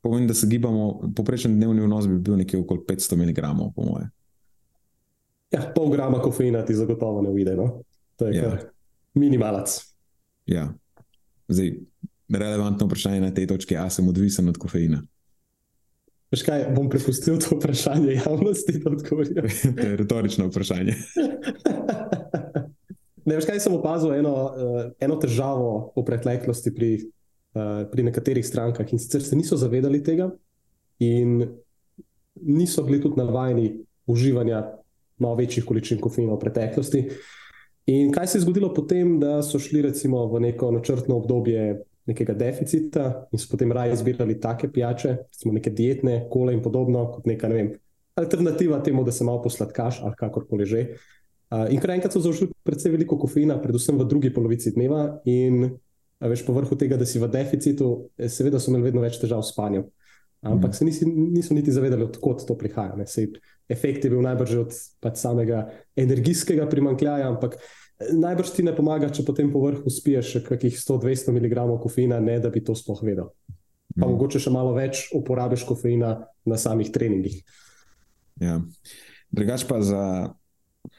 Pomeni, da se gibamo, povprečen dnevni vnos bi bil nekje okoli 500 mg, po moje. Ja, pol grama kofeina ti zagotovo ne uide. No? To je Ja. minimalac. Ja. Zdaj, relevantno vprašanje na tej točki, a sem odvisen od kofeina. Veš kaj, bom prepustil to vprašanje javnosti, da odgovorijo. to je retorično vprašanje. Ne, veš kaj, sem opazil eno, uh, eno težavo v preteklosti pri, pri nekaterih strankah in sicer se niso zavedali tega in niso bili tudi navajeni uživanja malo večjih količin kofeina v preteklosti. In kaj se je zgodilo potem, da so šli recimo v neko načrtno obdobje nekega deficita in so potem raje izbirali take pijače, recimo neke dietne, kole in podobno, kot neka ne vem, alternativa temu, da se malo posladkaš ali kakorkoli že. Uh, in kar enkrat so zaužili precej veliko kofeina, predvsem v drugi polovici dneva, in a veš, povrhu tega, da si v deficitu, eh, seveda so imeli vedno več težav s spanjem. Ampak se nisi, niso niti zavedali, odkot to prihaja. ne. Sej, efekt je bil najbrž od pač samega energijskega primankljaja, ampak eh, najbrž ti ne pomaga, če potem povrhu spiješ še kakih 100-200 mg kofeina, ne da bi to sploh vedel. Pa Mhm. mogoče še malo več uporabiš kofeina na samih treningih. Ja. Drugač pa, za,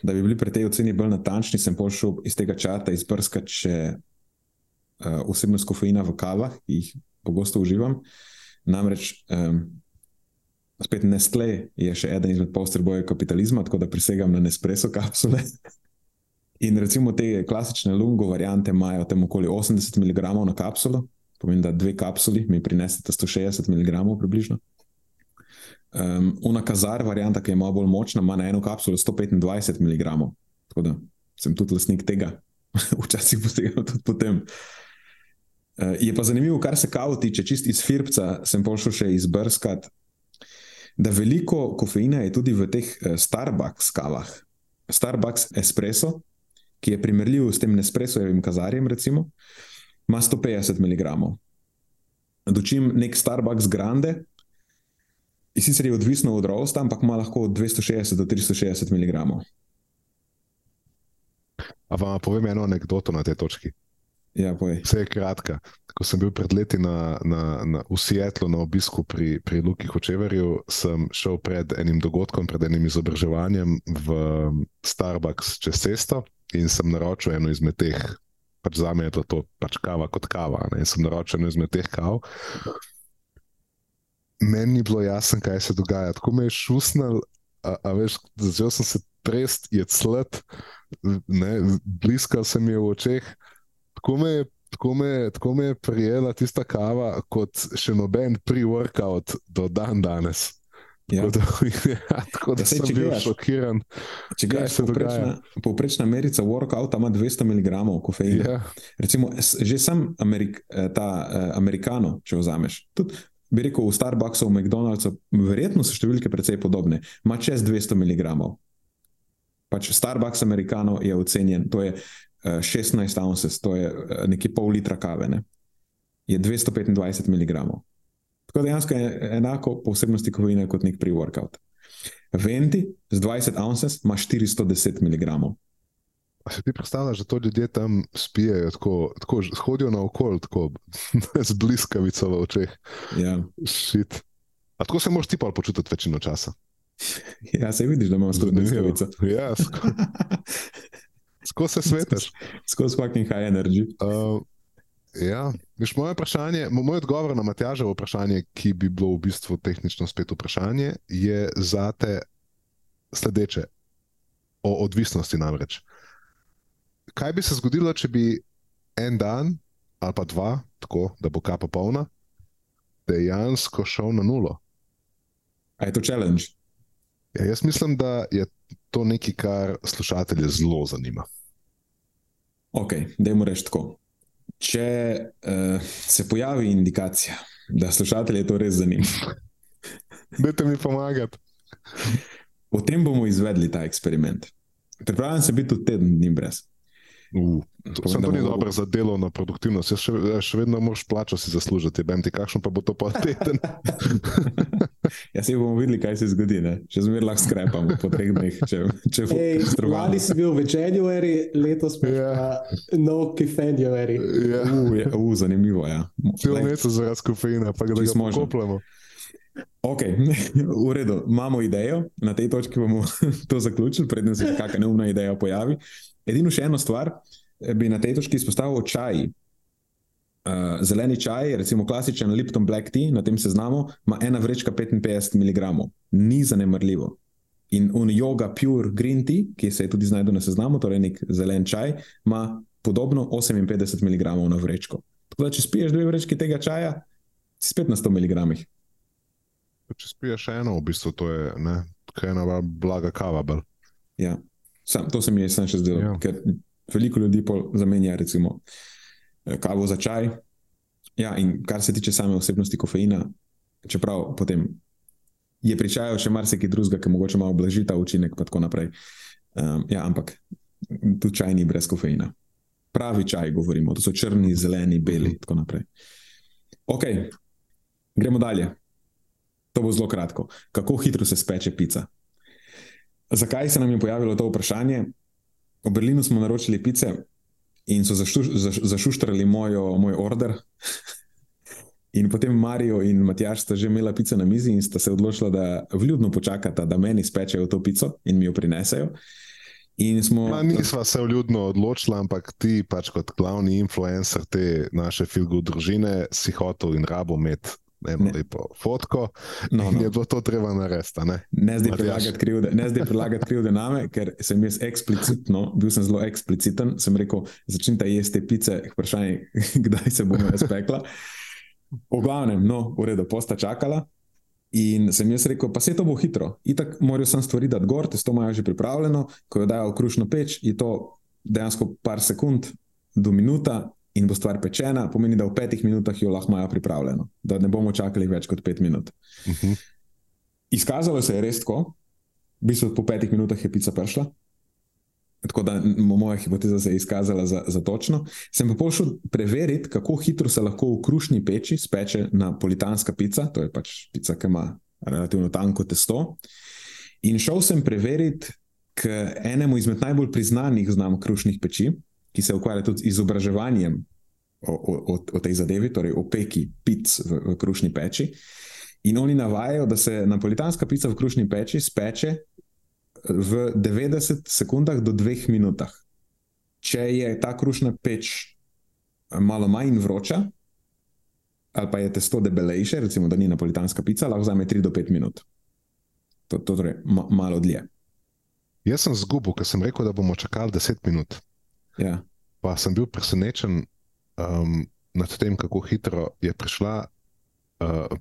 da bi bili pri tej oceni bolj natančni, sem pošel iz tega čata izbrskati še vsebnost kofeina v kavah, ki jih pogosto uživam. Namreč, um, spet Nestle je še eden izmed posterbojev kapitalizma, tako da prisegam na Nespresso kapsule. In recimo te klasične lungo variante imajo tam okoli 80 mg na kapsulo, pomeni, da dve kapsuli mi prinesete 160 mg približno. Um, Una kazar varianta, ki je malo bolj močna, ima na eno kapsulo 125 mg. Tako da sem tudi lastnik tega, včasih posegam tudi potem. Uh, je pa zanimivo, kar se kav tiče, čist iz Firpca sem pošel še izbrskati, da veliko kofeina je tudi v teh uh, Starbucks kavah. Starbucks espresso, ki je primerljiv s tem Nespressojevim kazarjem, recimo, ima 150 mg. Dočim nek Starbucks Grande, in sicer je odvisno od rosta, ampak ima lahko od 260 do 360 mg. A vam povem eno anekdoto na tej točki. Ja, povej. Vse je kratka. Ko sem bil pred leti na, na, na, v Sietlu na obisku pri, pri Luki Hočeverju, sem šel pred enim dogodkom, pred enim izobraževanjem v Starbucks čez cesto in sem naročil eno izmed teh, pač za me je to, to pač kava kot kava. Ne? In sem naročil eno izmed teh kav. Meni ni bilo jasno, kaj se dogaja. Tako me je šusnil, a, a veš, začel sem se trest, je clet, bliskal se mi je v očeh. Tako me je tako me, tako me je prijela tista kava, kot še noben pre-workout do dan danes. Ja. Tako da, ja, tako da Ja, saj, sem bil gledaš- šokiran. Če gledaš, povprečna, povprečna merica workouta ima 200 mg kofeina. Ja, Recimo, že sam Amerik, eh, ta uh, Amerikano, če vzameš. Tudi, bi rekel, v Starbucksu, v McDonald'su, verjetno so številke precej podobne, ima čez 200 mg. Pač Starbucks Amerikano je ocenjen, to je 16 ounces, to je uh, nekje pol litra kave, ne? je 225 mg. Tako dejansko je enako po vsebnosti kofeina kot nek pre-workout. Venti z 20 ounces ima 410 mg. A se ti predstavljaš, da to ljudje tam spijajo, tako, tako hodijo naokoli, tako z bliskavico v očeh. Ja. Šit. A tako se moraš ti pa počutiti večino časa. Ja, se vidiš, da imamo skozi bliskavico. Ja, sko- skozi se svetaš. Skozi fucking high energy. Uh, ja, Viš, moje vprašanje, mo- moj odgovor na Matjaževo vprašanje, ki bi bilo v bistvu tehnično spet vprašanje, je zate sledeče: o odvisnosti namreč. Kaj bi se zgodilo, če bi en dan ali pa dva, tako da bo kapa polna, dejansko šel na nulo? A je to challenge? Ja, jaz mislim, da je to nekaj, kar slušatelje zelo zanima. Ok, dajmo reči tako. Če uh, se pojavi indikacija, da slušatelje to res zanima, Dajte mi pomagati. potem bomo izvedli ta eksperiment. Pripravljam se biti tudi teden dni brez. Uh, to, Povem, sem to ni bomo- dobro za delovno produktivnost. Jaz še, še vedno moraš plačo si zaslužiti, vem ti, kakšno pa bo to pa teden. Ja, se bomo videli, kaj se zgodi. Ne? Še zmeraj lahko skrepamo po treh dneh, če, če bo katastrofalno. lani si bil v Januari, letos pa Ja. yeah. no February. ja. Uh, je, uh, zanimivo je. Ja. Cel mesec zaradi kofeina, pa ga Čisto možno. pokopljamo. Ok, v redu, imamo idejo, na tej točki bomo to zaključili, preden se kakšna neumna ideja pojavi. Edino še eno stvar eh, bi na tej točki izpostavil čaj. Uh, zeleni čaj, recimo klasičen Lipton Black Tea, na tem seznamu ima ena vrečka 55 mg, ni zanemrljivo. In un yoga pure green tea, ki se je tudi znašel na seznamu, torej nek zelen čaj, ima podobno 58 mg na vrečko. Tako da, če spiješ dve vrečki tega čaja, si spet na 100 mg. Če spiješ eno, v bistvu to je ne, ena blaga kava. Bolj. Ja, sam, to se mi je sam še zdelo, Ja. ker veliko ljudi zamenja recimo kavo za čaj. Ja, in kar se tiče same osebnosti kofeina, čeprav potem je pri čaju še marsikaj drugega, ki mogoče malo blaži ta učinek, pa tako naprej. Um, ja, ampak tudi čaj ni brez kofeina. Pravi čaj govorimo, to so črni, zeleni, beli in tako naprej. Ok, gremo dalje. To bo zelo kratko. Kako hitro se speče pica? Zakaj se nam je pojavilo to vprašanje? V Berlinu smo naročili pice in so zašu, zaš, zašuštrali mojo, moj order. In potem Marijo in Matjaš sta že imela pico na mizi in sta se odločila, da vljudno počakata, da meni spečejo to pico in mi jo prinesejo. In smo. Ma, nisva se vljudno odločila, ampak ti, pač kot glavni influencer te naše filgu družine, si hotel in rabo imeti eno Ne. lepo fotko. No, no. je bilo to treba narediti. Ne? Ne zdaj Matjaž. predlagati krivde, ne zdaj predlagati krivde name, ker sem jaz eksplicitno, bil sem zelo ekspliciten, sem rekel, začnite jesti te pice, vprašanje, kdaj se bomo razpekla. V glavnem, no, v redu, posta čakala. In sem jaz rekel, pa se to bo hitro. Itak morajo sem stvari dati gor, testo imajo že pripravljeno, ko jo dajo v krušno peč, je to dejansko par sekund do minuta in bo stvar pečena, pomeni, da v petih minutah jo lahko imajo pripravljeno, da ne bomo čakali več kot pet minut. Uh -huh. Izkazalo se je res tako, v bistvu po petih minutah je pica prišla. Tako da moja hipoteza se je izkazala za, za točno. Sem pa pošel preveriti, kako hitro se lahko v krušni peči speče napolitanska pica, to je pač pica, ki ima relativno tanko testo. In šel sem preveriti k enemu izmed najbolj priznanih znamk krušnih peči, ki se ukvarja tudi z izobraževanjem o, o, o, o tej zadevi, torej o peki pic v, v krušni peči. In oni navajajo, da se napolitanska pica v krušni peči speče v 90 sekundah do 2 minutah. Če je ta krušna peč malo manj vroča, ali pa je testo debelejše, recimo, da ni napolitanska pica, lahko vzame 3 do 5 minut. To, to torej ma, malo dlje. Jaz sem zgubil, ker sem rekel, da bomo čakali 10 minut. Ja. Pa sem bil presenečen um, nad tem, kako hitro je prišla uh,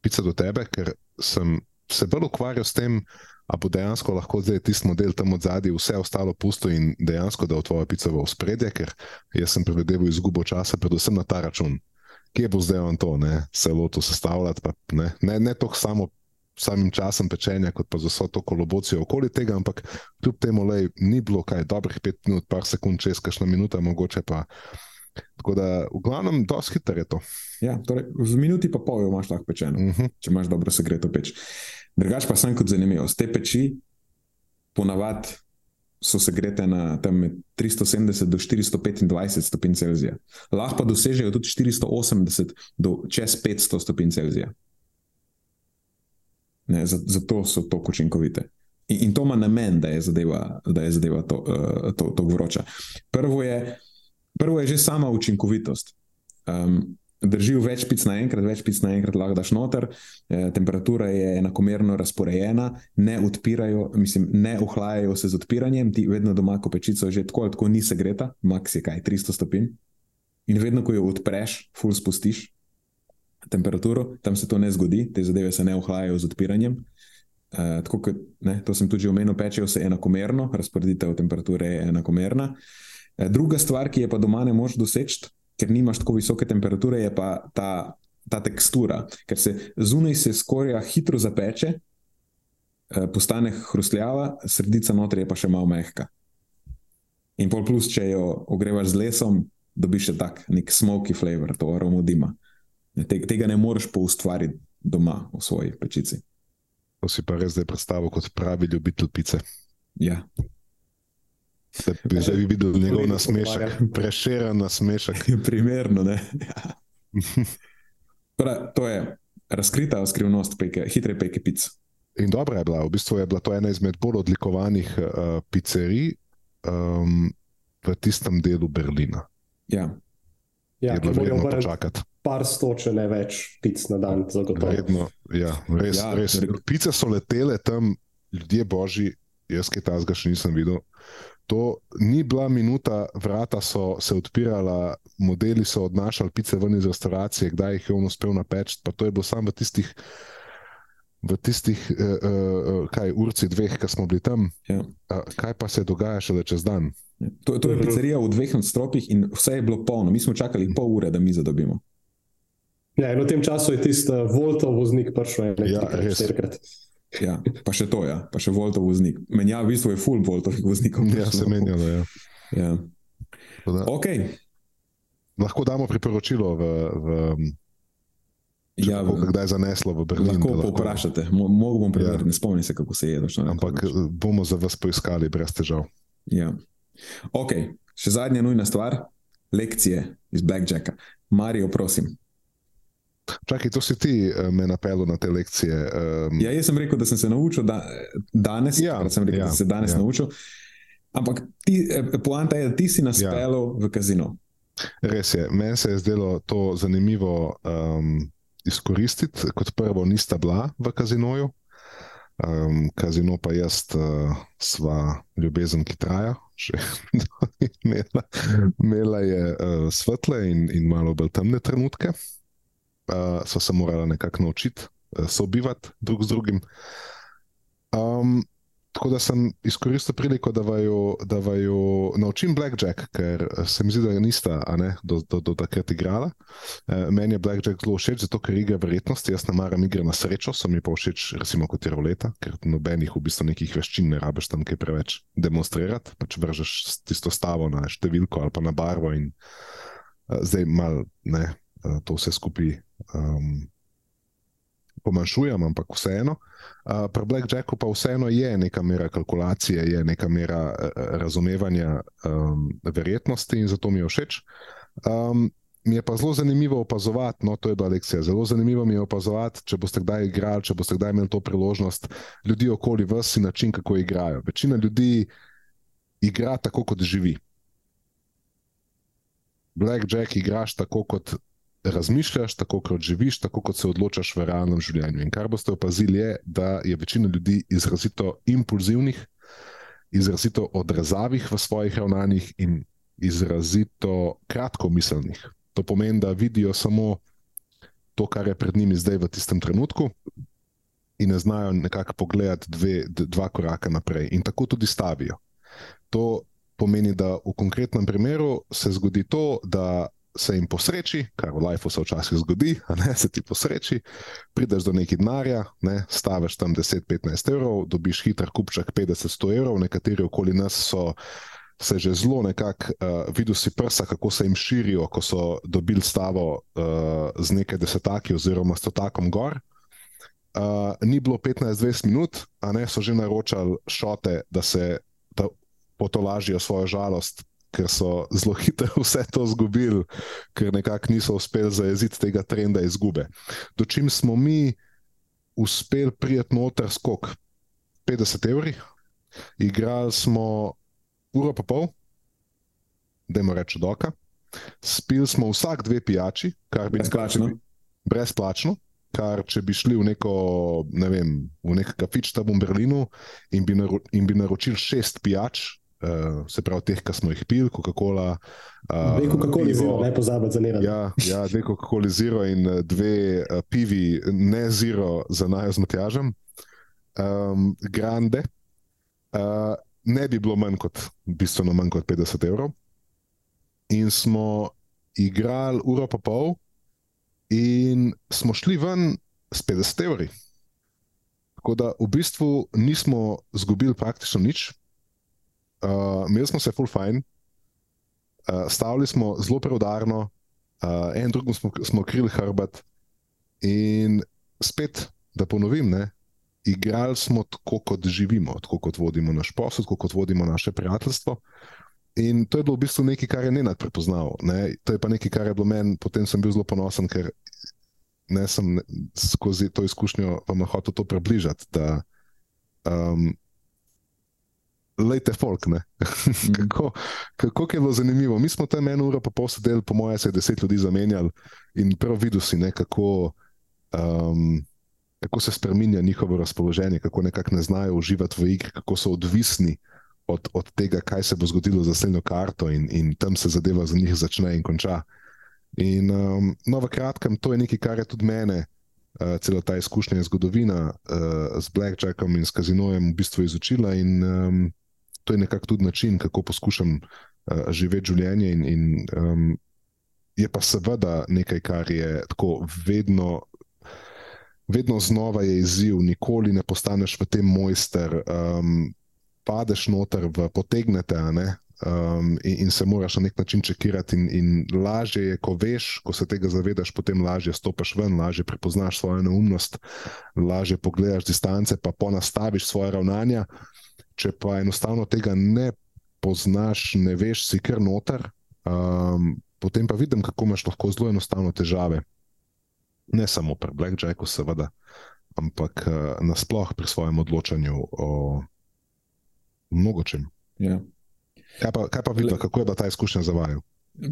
pica do tebe, ker sem se bolj ukvarjal s tem, a bo dejansko lahko zdaj tisti model tam od zadaj, vse ostalo pusto in dejansko da v tvojo pico v spredje, ker jaz sem predvideval izgubo časa, predvsem na ta račun. Kje bo zdaj on to, ne, se lotil sestavljati, pa ne, ne, ne toliko samo samim časom pečenja, kot pa z vso to kolobocijo okoli tega, ampak kljub temu, lej, ni bilo kaj dobrih pet minut, par sekund, čez kakšna minuta, mogoče pa. Tako da, v glavnem, dosti hitro je to. Ja, torej, v minuti pa pol jo imaš lahko pečeno, Uh -huh. če imaš dobro segreto peč. Drugač pa sem kot zanimivo. Z te peči ponavadi so segrete na tam med 370 do 425 stopinj Celzija. Lahko pa dosežejo tudi 480 do čez 500 stopinj Celzija. Ne, za- zato so tako učinkovite. In, in to ima namen, da je zadeva, da je zadeva to, uh, to, to vroča. Prvo je, prvo je že sama učinkovitost. Um, držijo več pic naenkrat, več pic naenkrat lahko daš noter, eh, temperatura je enakomerno razporejena, ne odpirajo, mislim, ne ohlajajo se z odpiranjem, ti vedno doma, ko pečico že tako ali tako ni segreta, maks je kaj 300 stopinj. In vedno, ko jo odpreš, full spustiš temperaturo, tam se to ne zgodi, te zadeve se ne ohlajajo z odpiranjem. Uh, tako kot ne, to sem tudi omenil, pečejo se enakomerno, razporeditev temperature je enakomerna. Uh, druga stvar, ki je pa doma ne moreš doseči, ker nimaš tako visoke temperature, je pa ta, ta tekstura, ker se zunaj se skorja hitro zapeče, uh, postane hrustljava, sredica notri je pa še malo mehka. In pol plus, če jo ogrevaš z lesom, dobiš še tak nek smoky flavor, to aromo dima. Tega ne moreš poustvariti doma v svoji pečici. To si pa res zdaj predstavil kot pravi ljubitelj pice. Ja, Da bi zdaj videl njegov nasmešek, prešeren nasmešek. primerno. ne. Ja. Prav, to je razkrita skrivnost peke, hitre peke pic. In dobra je bila, v bistvu je bila to ena izmed bolj odlikovanih uh, pizzerij um, v tistem delu Berlina. Ja, Ja, je bilo vredno počakati. Par sto, če ne več pic na dan, zagotovo. Vredno, ja, res, Ja, ja, res. re- Pice so letele tam, ljudje božji, jaz kaj tazga še nisem videl. To ni bila minuta, vrata so se odpirala, modeli so odnašali pice ven iz restauracije, kdaj jih je on uspel napeč. Pa to je bilo samo v tistih, v tistih uh, uh, kaj, urci dveh, ki smo bili tam. ja. Kaj pa se dogaja šele čez dan? To, to je pizzerija v dveh nadstropjih in vse je bilo polno. Mi smo čakali pol ure, da mi zadobimo. Ja, in v tem času je tisti uh, Voltov voznik prišel ene Ja, res. štirikrat. Ja, pa še to, ja, pa še Voltov voznik. Menja, v bistvu je full Voltovih voznikov. Ja, se menjalo. Ja. Ja. Tako Da, Ok, lahko damo priporočilo, v, v, če ja, ja, bo kdaj zaneslo v Berlin. lahko da povprašate. Mo- Mogoče bom preveril, Ja. ne spomnim se, kako se je. Točno, Ampak eh, bomo za vas poiskali brez težav. Ja. Ok, še zadnja nujna stvar, lekcije iz Blackjacka. Marijo, prosim. Čakaj, to si ti eh, me napeljal na te lekcije. Um, Ja, jaz sem rekel, da sem se naučil da, danes. Ja, sem rekel, ja, da sem se danes ja. naučil. Ampak ti, eh, poanta je, da ti si nas Ja. v kazino. Res je, meni se je zdelo to zanimivo um, izkoristiti. Kot prvo, nista bila v kazinoju, um, kazino pa jaz, uh, sva ljubezen, ki traja. Imela, imela je uh, svetle in, in malo bolj temne trenutke. Uh, sva se morala nekako naučiti uh, sobivati drug z drugim. Um, Tako da sem izkoristil priliko, da vaju, da vaju naučim Blackjack, ker se mi zdi, da nista ne, do, do, do takrat igrala. E, meni je Blackjack zelo všeč, zato ker igra verjetnosti. Jaz ne maram igre na srečo, so mi pa všeč, recimo kot je roleta, ker nobenih v bistvu nekih veščin ne rabiš tam kaj preveč demonstrirati. Pač vržeš tisto stavo na številko ali pa na barvo in uh, zdaj mal ne, uh, to vse skupaj. Um, Pomanjšujem, ampak vseeno. Uh, pri Blackjacku pa vseeno je neka mera kalkulacije, je neka mera uh, razumevanja um, verjetnosti in zato mi je všeč. Um, mi je pa zelo zanimivo opazovati, no, to je bila lekcija. Zelo zanimivo mi je opazovati, če boste kdaj igrali, če boste kdaj imeli to priložnost, ljudi okoli vas in način, kako igrajo. Večina ljudi igra tako, kot živi. Blackjack igraš tako, kot razmišljaš, tako kot živiš, tako kot se odločaš v realnem življenju. In kar boste opazili, je, da je večina ljudi izrazito impulzivnih, izrazito odrezavih v svojih ravnanjih in izrazito kratkomiselnih. To pomeni, da vidijo samo to, kar je pred njimi zdaj v tistem trenutku. In ne znajo nekako pogledati dve, dva koraka naprej, in tako tudi stavijo. To pomeni, da v konkretnem primeru se zgodi to, da se jim posreči, kar v lifeu se včasih zgodi, ne se ti posreči, prideš do nekih denarja, ne, staviš tam 10-15 evrov, dobiš hiter kupček 50-100 evrov, nekateri okoli nas so se že zelo nekako uh, videl si prsa, kako se jim širijo, ko so dobili stavo uh, z nekaj desetaki oziroma stotakom gor. Uh, ni bilo 15-20 minut, a ne so že naročali šote, da se da potolažijo svojo žalost, ker so zelo hitro vse to izgubili, ker nekako niso uspeli zajeziti tega trenda izgube. Dočim smo mi uspeli prijeti noter skok 50 evri, igrali smo uro pa pol, da jim rečem doka. Spili smo vsak dve pijači, kar bi Brezplačno? brezplačno, kar če bi šli v neko, ne vem, v nek kafič tam v Berlinu in bi, naro, in bi naročili šest pijač, uh, se pravi teh, ki smo jih pili, Coca-Cola. Uh, Dve Coca-Coli zelo, ne pozabiti za nerad. Ja, ja, dve Coca-Coli zero in eh, dve uh, pivi, ne zero za najo z Matjažem, um, grande. Uh, ne bi bilo manj kot, bistveno manj kot 50 evrov. In smo igrali uro pa pol, in smo šli ven s 50 evri. Tako da v bistvu nismo izgubili praktično nič, uh, imeli smo se full fine, uh, stavili smo zelo preudarno, uh, en drugemu smo, smo krili hrbet, in spet, da ponovim, ne, igrali smo tako, kot živimo, tako kot vodimo naš posel, tako kot vodimo naše prijateljstvo. In to je bilo v bistvu nekaj, kar je Nenad prepoznal. Ne? To je pa nekaj, kar je bilo meni, potem sem bil zelo ponosen, ker ne sem skozi to izkušnjo vam hotel to približati. Da, um, Lejte, folk, ne. kako, kako je bilo zanimivo. Mi smo tam eno uro pa pol sedeli, po mojem, se je deset ljudi zamenjali in prav videl si, ne, kako, um, kako se spremenja njihovo razpoloženje, kako nekako ne znajo uživati v igri, kako so odvisni od, od tega, kaj se bo zgodilo za naslednjo karto, in, in tam se zadeva za njih začne in konča. In um, no, v kratkem, to je nekaj, kar je tudi mene, uh, celo ta izkušnja, zgodovina uh, z Blackjackom in s kazinojem v bistvu izučila. In um, to je nekako tudi način, kako poskušam uh, živeti življenje. In, in um, je pa seveda nekaj, kar je tako vedno. Vedno znova je izziv, nikoli ne postaneš v tem mojster, um, padeš noter v potegnete, a ne, um, in, in se moraš na nek način čekirati. In, in lažje je, ko veš, ko se tega zavedaš, potem lažje stopiš ven, lažje prepoznaš svojo neumnost, lažje pogledaš distance, pa ponastaviš svoje ravnanja. Če pa enostavno tega ne poznaš, ne veš, si kar noter, um, potem pa vidim, kako imaš lahko zelo enostavno težave. Ne samo pri Blackjacku, seveda, ampak uh, nasploh pri svojem odločanju o mnogo čem. Ja. Kaj pa, kaj pa vidite, kako je bila ta izkušnja za vaju?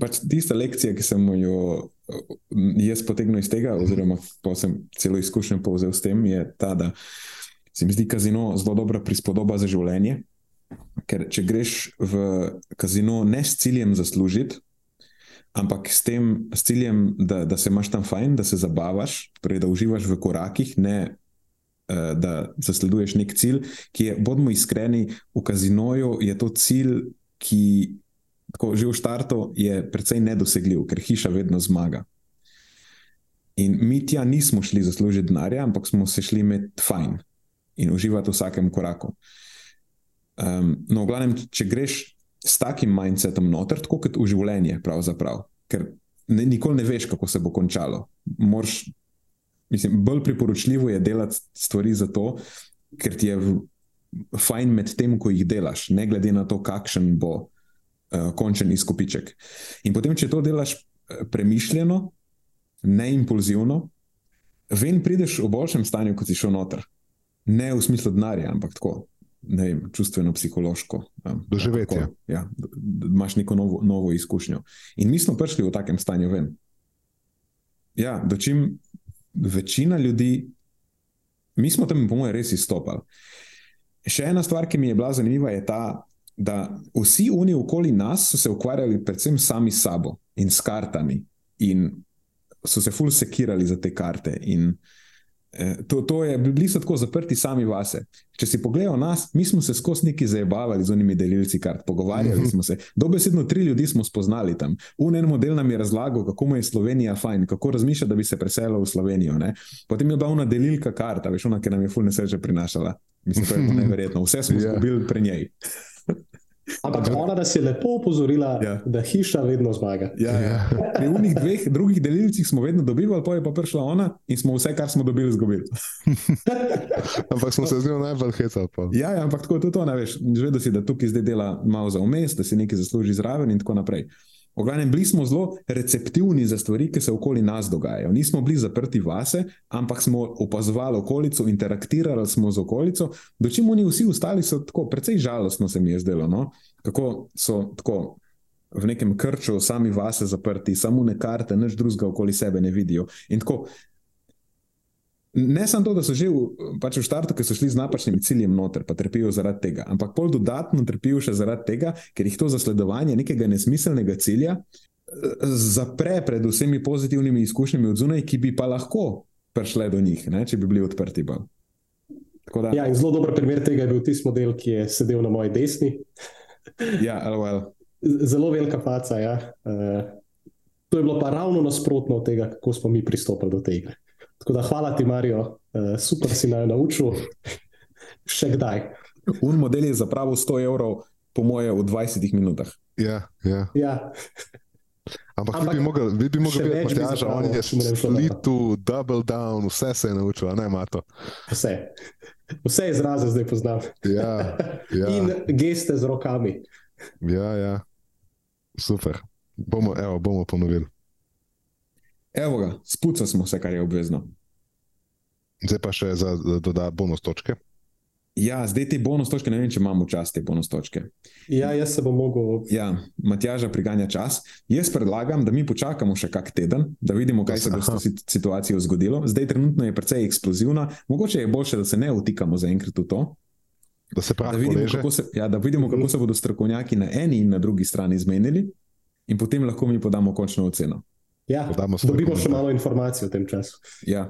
Pač tista lekcija, ki sem jo eh, jaz potegnil iz tega, oziroma pa sem celo izkušnjo povzel s tem, je ta, da se mi zdi kazino zelo dobra prispodoba za življenje. Ker če greš v kazino ne s ciljem zaslužiti, ampak s tem s ciljem, da, da se imaš tam fajn, da se zabavaš, torej da uživaš v korakih, ne eh, da zasleduješ nek cilj, ki je, bodimo iskreni, v kazinoju je to cilj, ki tako, že v štartu je precej nedosegljiv, ker hiša vedno zmaga. In mi tja nismo šli zaslužiti denarja, ampak smo se šli imeti fajn in uživati v vsakem koraku. Um, no, v glavnem, če greš s takim mindsetom noter, tako kot v življenje, pravzaprav, ker ne, nikoli ne veš, kako se bo končalo. Morš, mislim, bolj priporočljivo je delati stvari zato, ker ti je fajn med tem, ko jih delaš, ne glede na to, kakšen bo uh, končen izkupiček. In potem, če to delaš eh, premišljeno, ne impulzivno, ven prideš v boljšem stanju, kot si šel noter. Ne v smislu denarja, ampak tako, ne vem, čustveno, psihološko. Um, Doživetje. kako- Ja, d- d- imaš neko novo, novo izkušnjo. In mi smo prišli v takem stanju ven. Ja, dočim večina ljudi, mi smo tam, po mojem, res izstopali. Še ena stvar, ki mi je bila zanimiva, je ta, da vsi oni okoli nas so se ukvarjali predvsem sami s sabo in s kartami, in so se ful sekirali za te karte. In, to, to je, bili so tako zaprti sami vase. Če si pogledal nas, mi smo se skozi neki zabavali z unimi delilci kart, pogovarjali Mhm. smo se. Dobesedno tri ljudi smo spoznali tam. Un en model nam je razlagal, kako mu je Slovenija fajn, kako razmišlja, da bi se preselil v Slovenijo. Ne? Potem je bila ona delilka karta, veš, ona, ki nam je fulne sreče prinašala. Mislim, to je neverjetno. Vse smo Ja. izgubili pri njej. Ampak ona nas je lepo opozorila, Ja. da hiša vedno zmaga. Ja, ja. Pri unih dveh drugih delilcih smo vedno dobivali, pa je pa prišla ona in smo vse, kar smo dobili, izgubili. Ampak smo se z njo najbolj hecali. pa. Ja, ja, ampak tako je tudi to, ne veš. Zvedel si, da tukaj zdaj dela malo za umes, da si nekaj zasluži zraven in tako naprej. V glavnem, bili smo zelo receptivni za stvari, ki se okoli nas dogajajo. Nismo bili zaprti vase, ampak smo opazovali okolico, interaktirali smo z okolico, dočim oni vsi ostali so tako, precej žalostno se mi je zdelo, no? kako so tako v nekem krču, sami vase zaprti, samo ne karte, nič drugega okoli sebe ne vidijo. In tako, Ne samo to, da so že v, pač v štartu, ki so šli z napačnim ciljem noter, pa trpijo zaradi tega, ampak pol dodatno trpijo še zaradi tega, ker jih to zasledovanje nekega nesmiselnega cilja eh, zapre pred vsemi pozitivnimi izkušnjami od zunaj, ki bi pa lahko prišle do njih, ne, če bi bili odprti. bolj. Da, Ja, zelo dober primer tega je bil tisti model, ki je sedel na moji desni. ja, LOL. Zelo velika faca. Ja. Uh, to je bilo pa ravno nasprotno od tega, kako smo mi pristopili do te igre. Tako da hvala ti, Marijo, uh, super si naj naučil. Še kdaj? Un model je zapravil 100 evrov, po moje, v 20 minutah. Ja, ja. Ja, Ampak, Ampak vi bi mogli, vi bi mogli še videti, več bi Matjaža, on zapravil, je šlo dobro. slitu, double down, vse se je naučil, ne Mato. vse. Vse izraze zdaj poznam. Ja, ja, In geste z rokami. ja, ja. super. Bomo, evo, bomo ponovili. Evo ga, spucali smo vse, kar je obvezno. Zdaj pa še za za dodati bonus točke. Ja, zdaj te bonus točke, ne vem, če imamo čas te bonus točke. Ja, jaz se bom mogel. Ja, Matjaža priganja čas. Jaz predlagam, da mi počakamo še kak teden, da vidimo, kaj se bo s to situacijo zgodilo. Zdaj, trenutno je precej eksplozivna, mogoče je bolje, da se ne vtikamo zaenkrat v to. Da se Da vidimo, kako se, ja, da vidimo, kako se bodo strokovnjaki na eni in na drugi strani zmenili, in potem lahko mi podamo končno oceno. Ja, dobimo še malo informacij v tem času. Ja,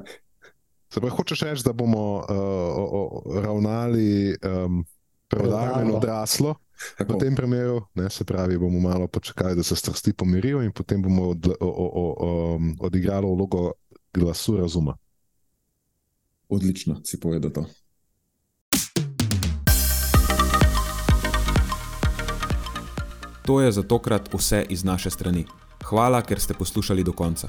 Se pravi, hočeš reči, da bomo uh, o, o, ravnali um, preudarno in odraslo. V tako. tem primeru, ne, se pravi, bomo malo počakali, da se strasti pomirijo, in potem bomo od, o, o, o, odigrali vlogo glasu razuma. Odlično si povedal to. To je za tokrat vse iz naše strani. Hvala, ker ste poslušali do konca.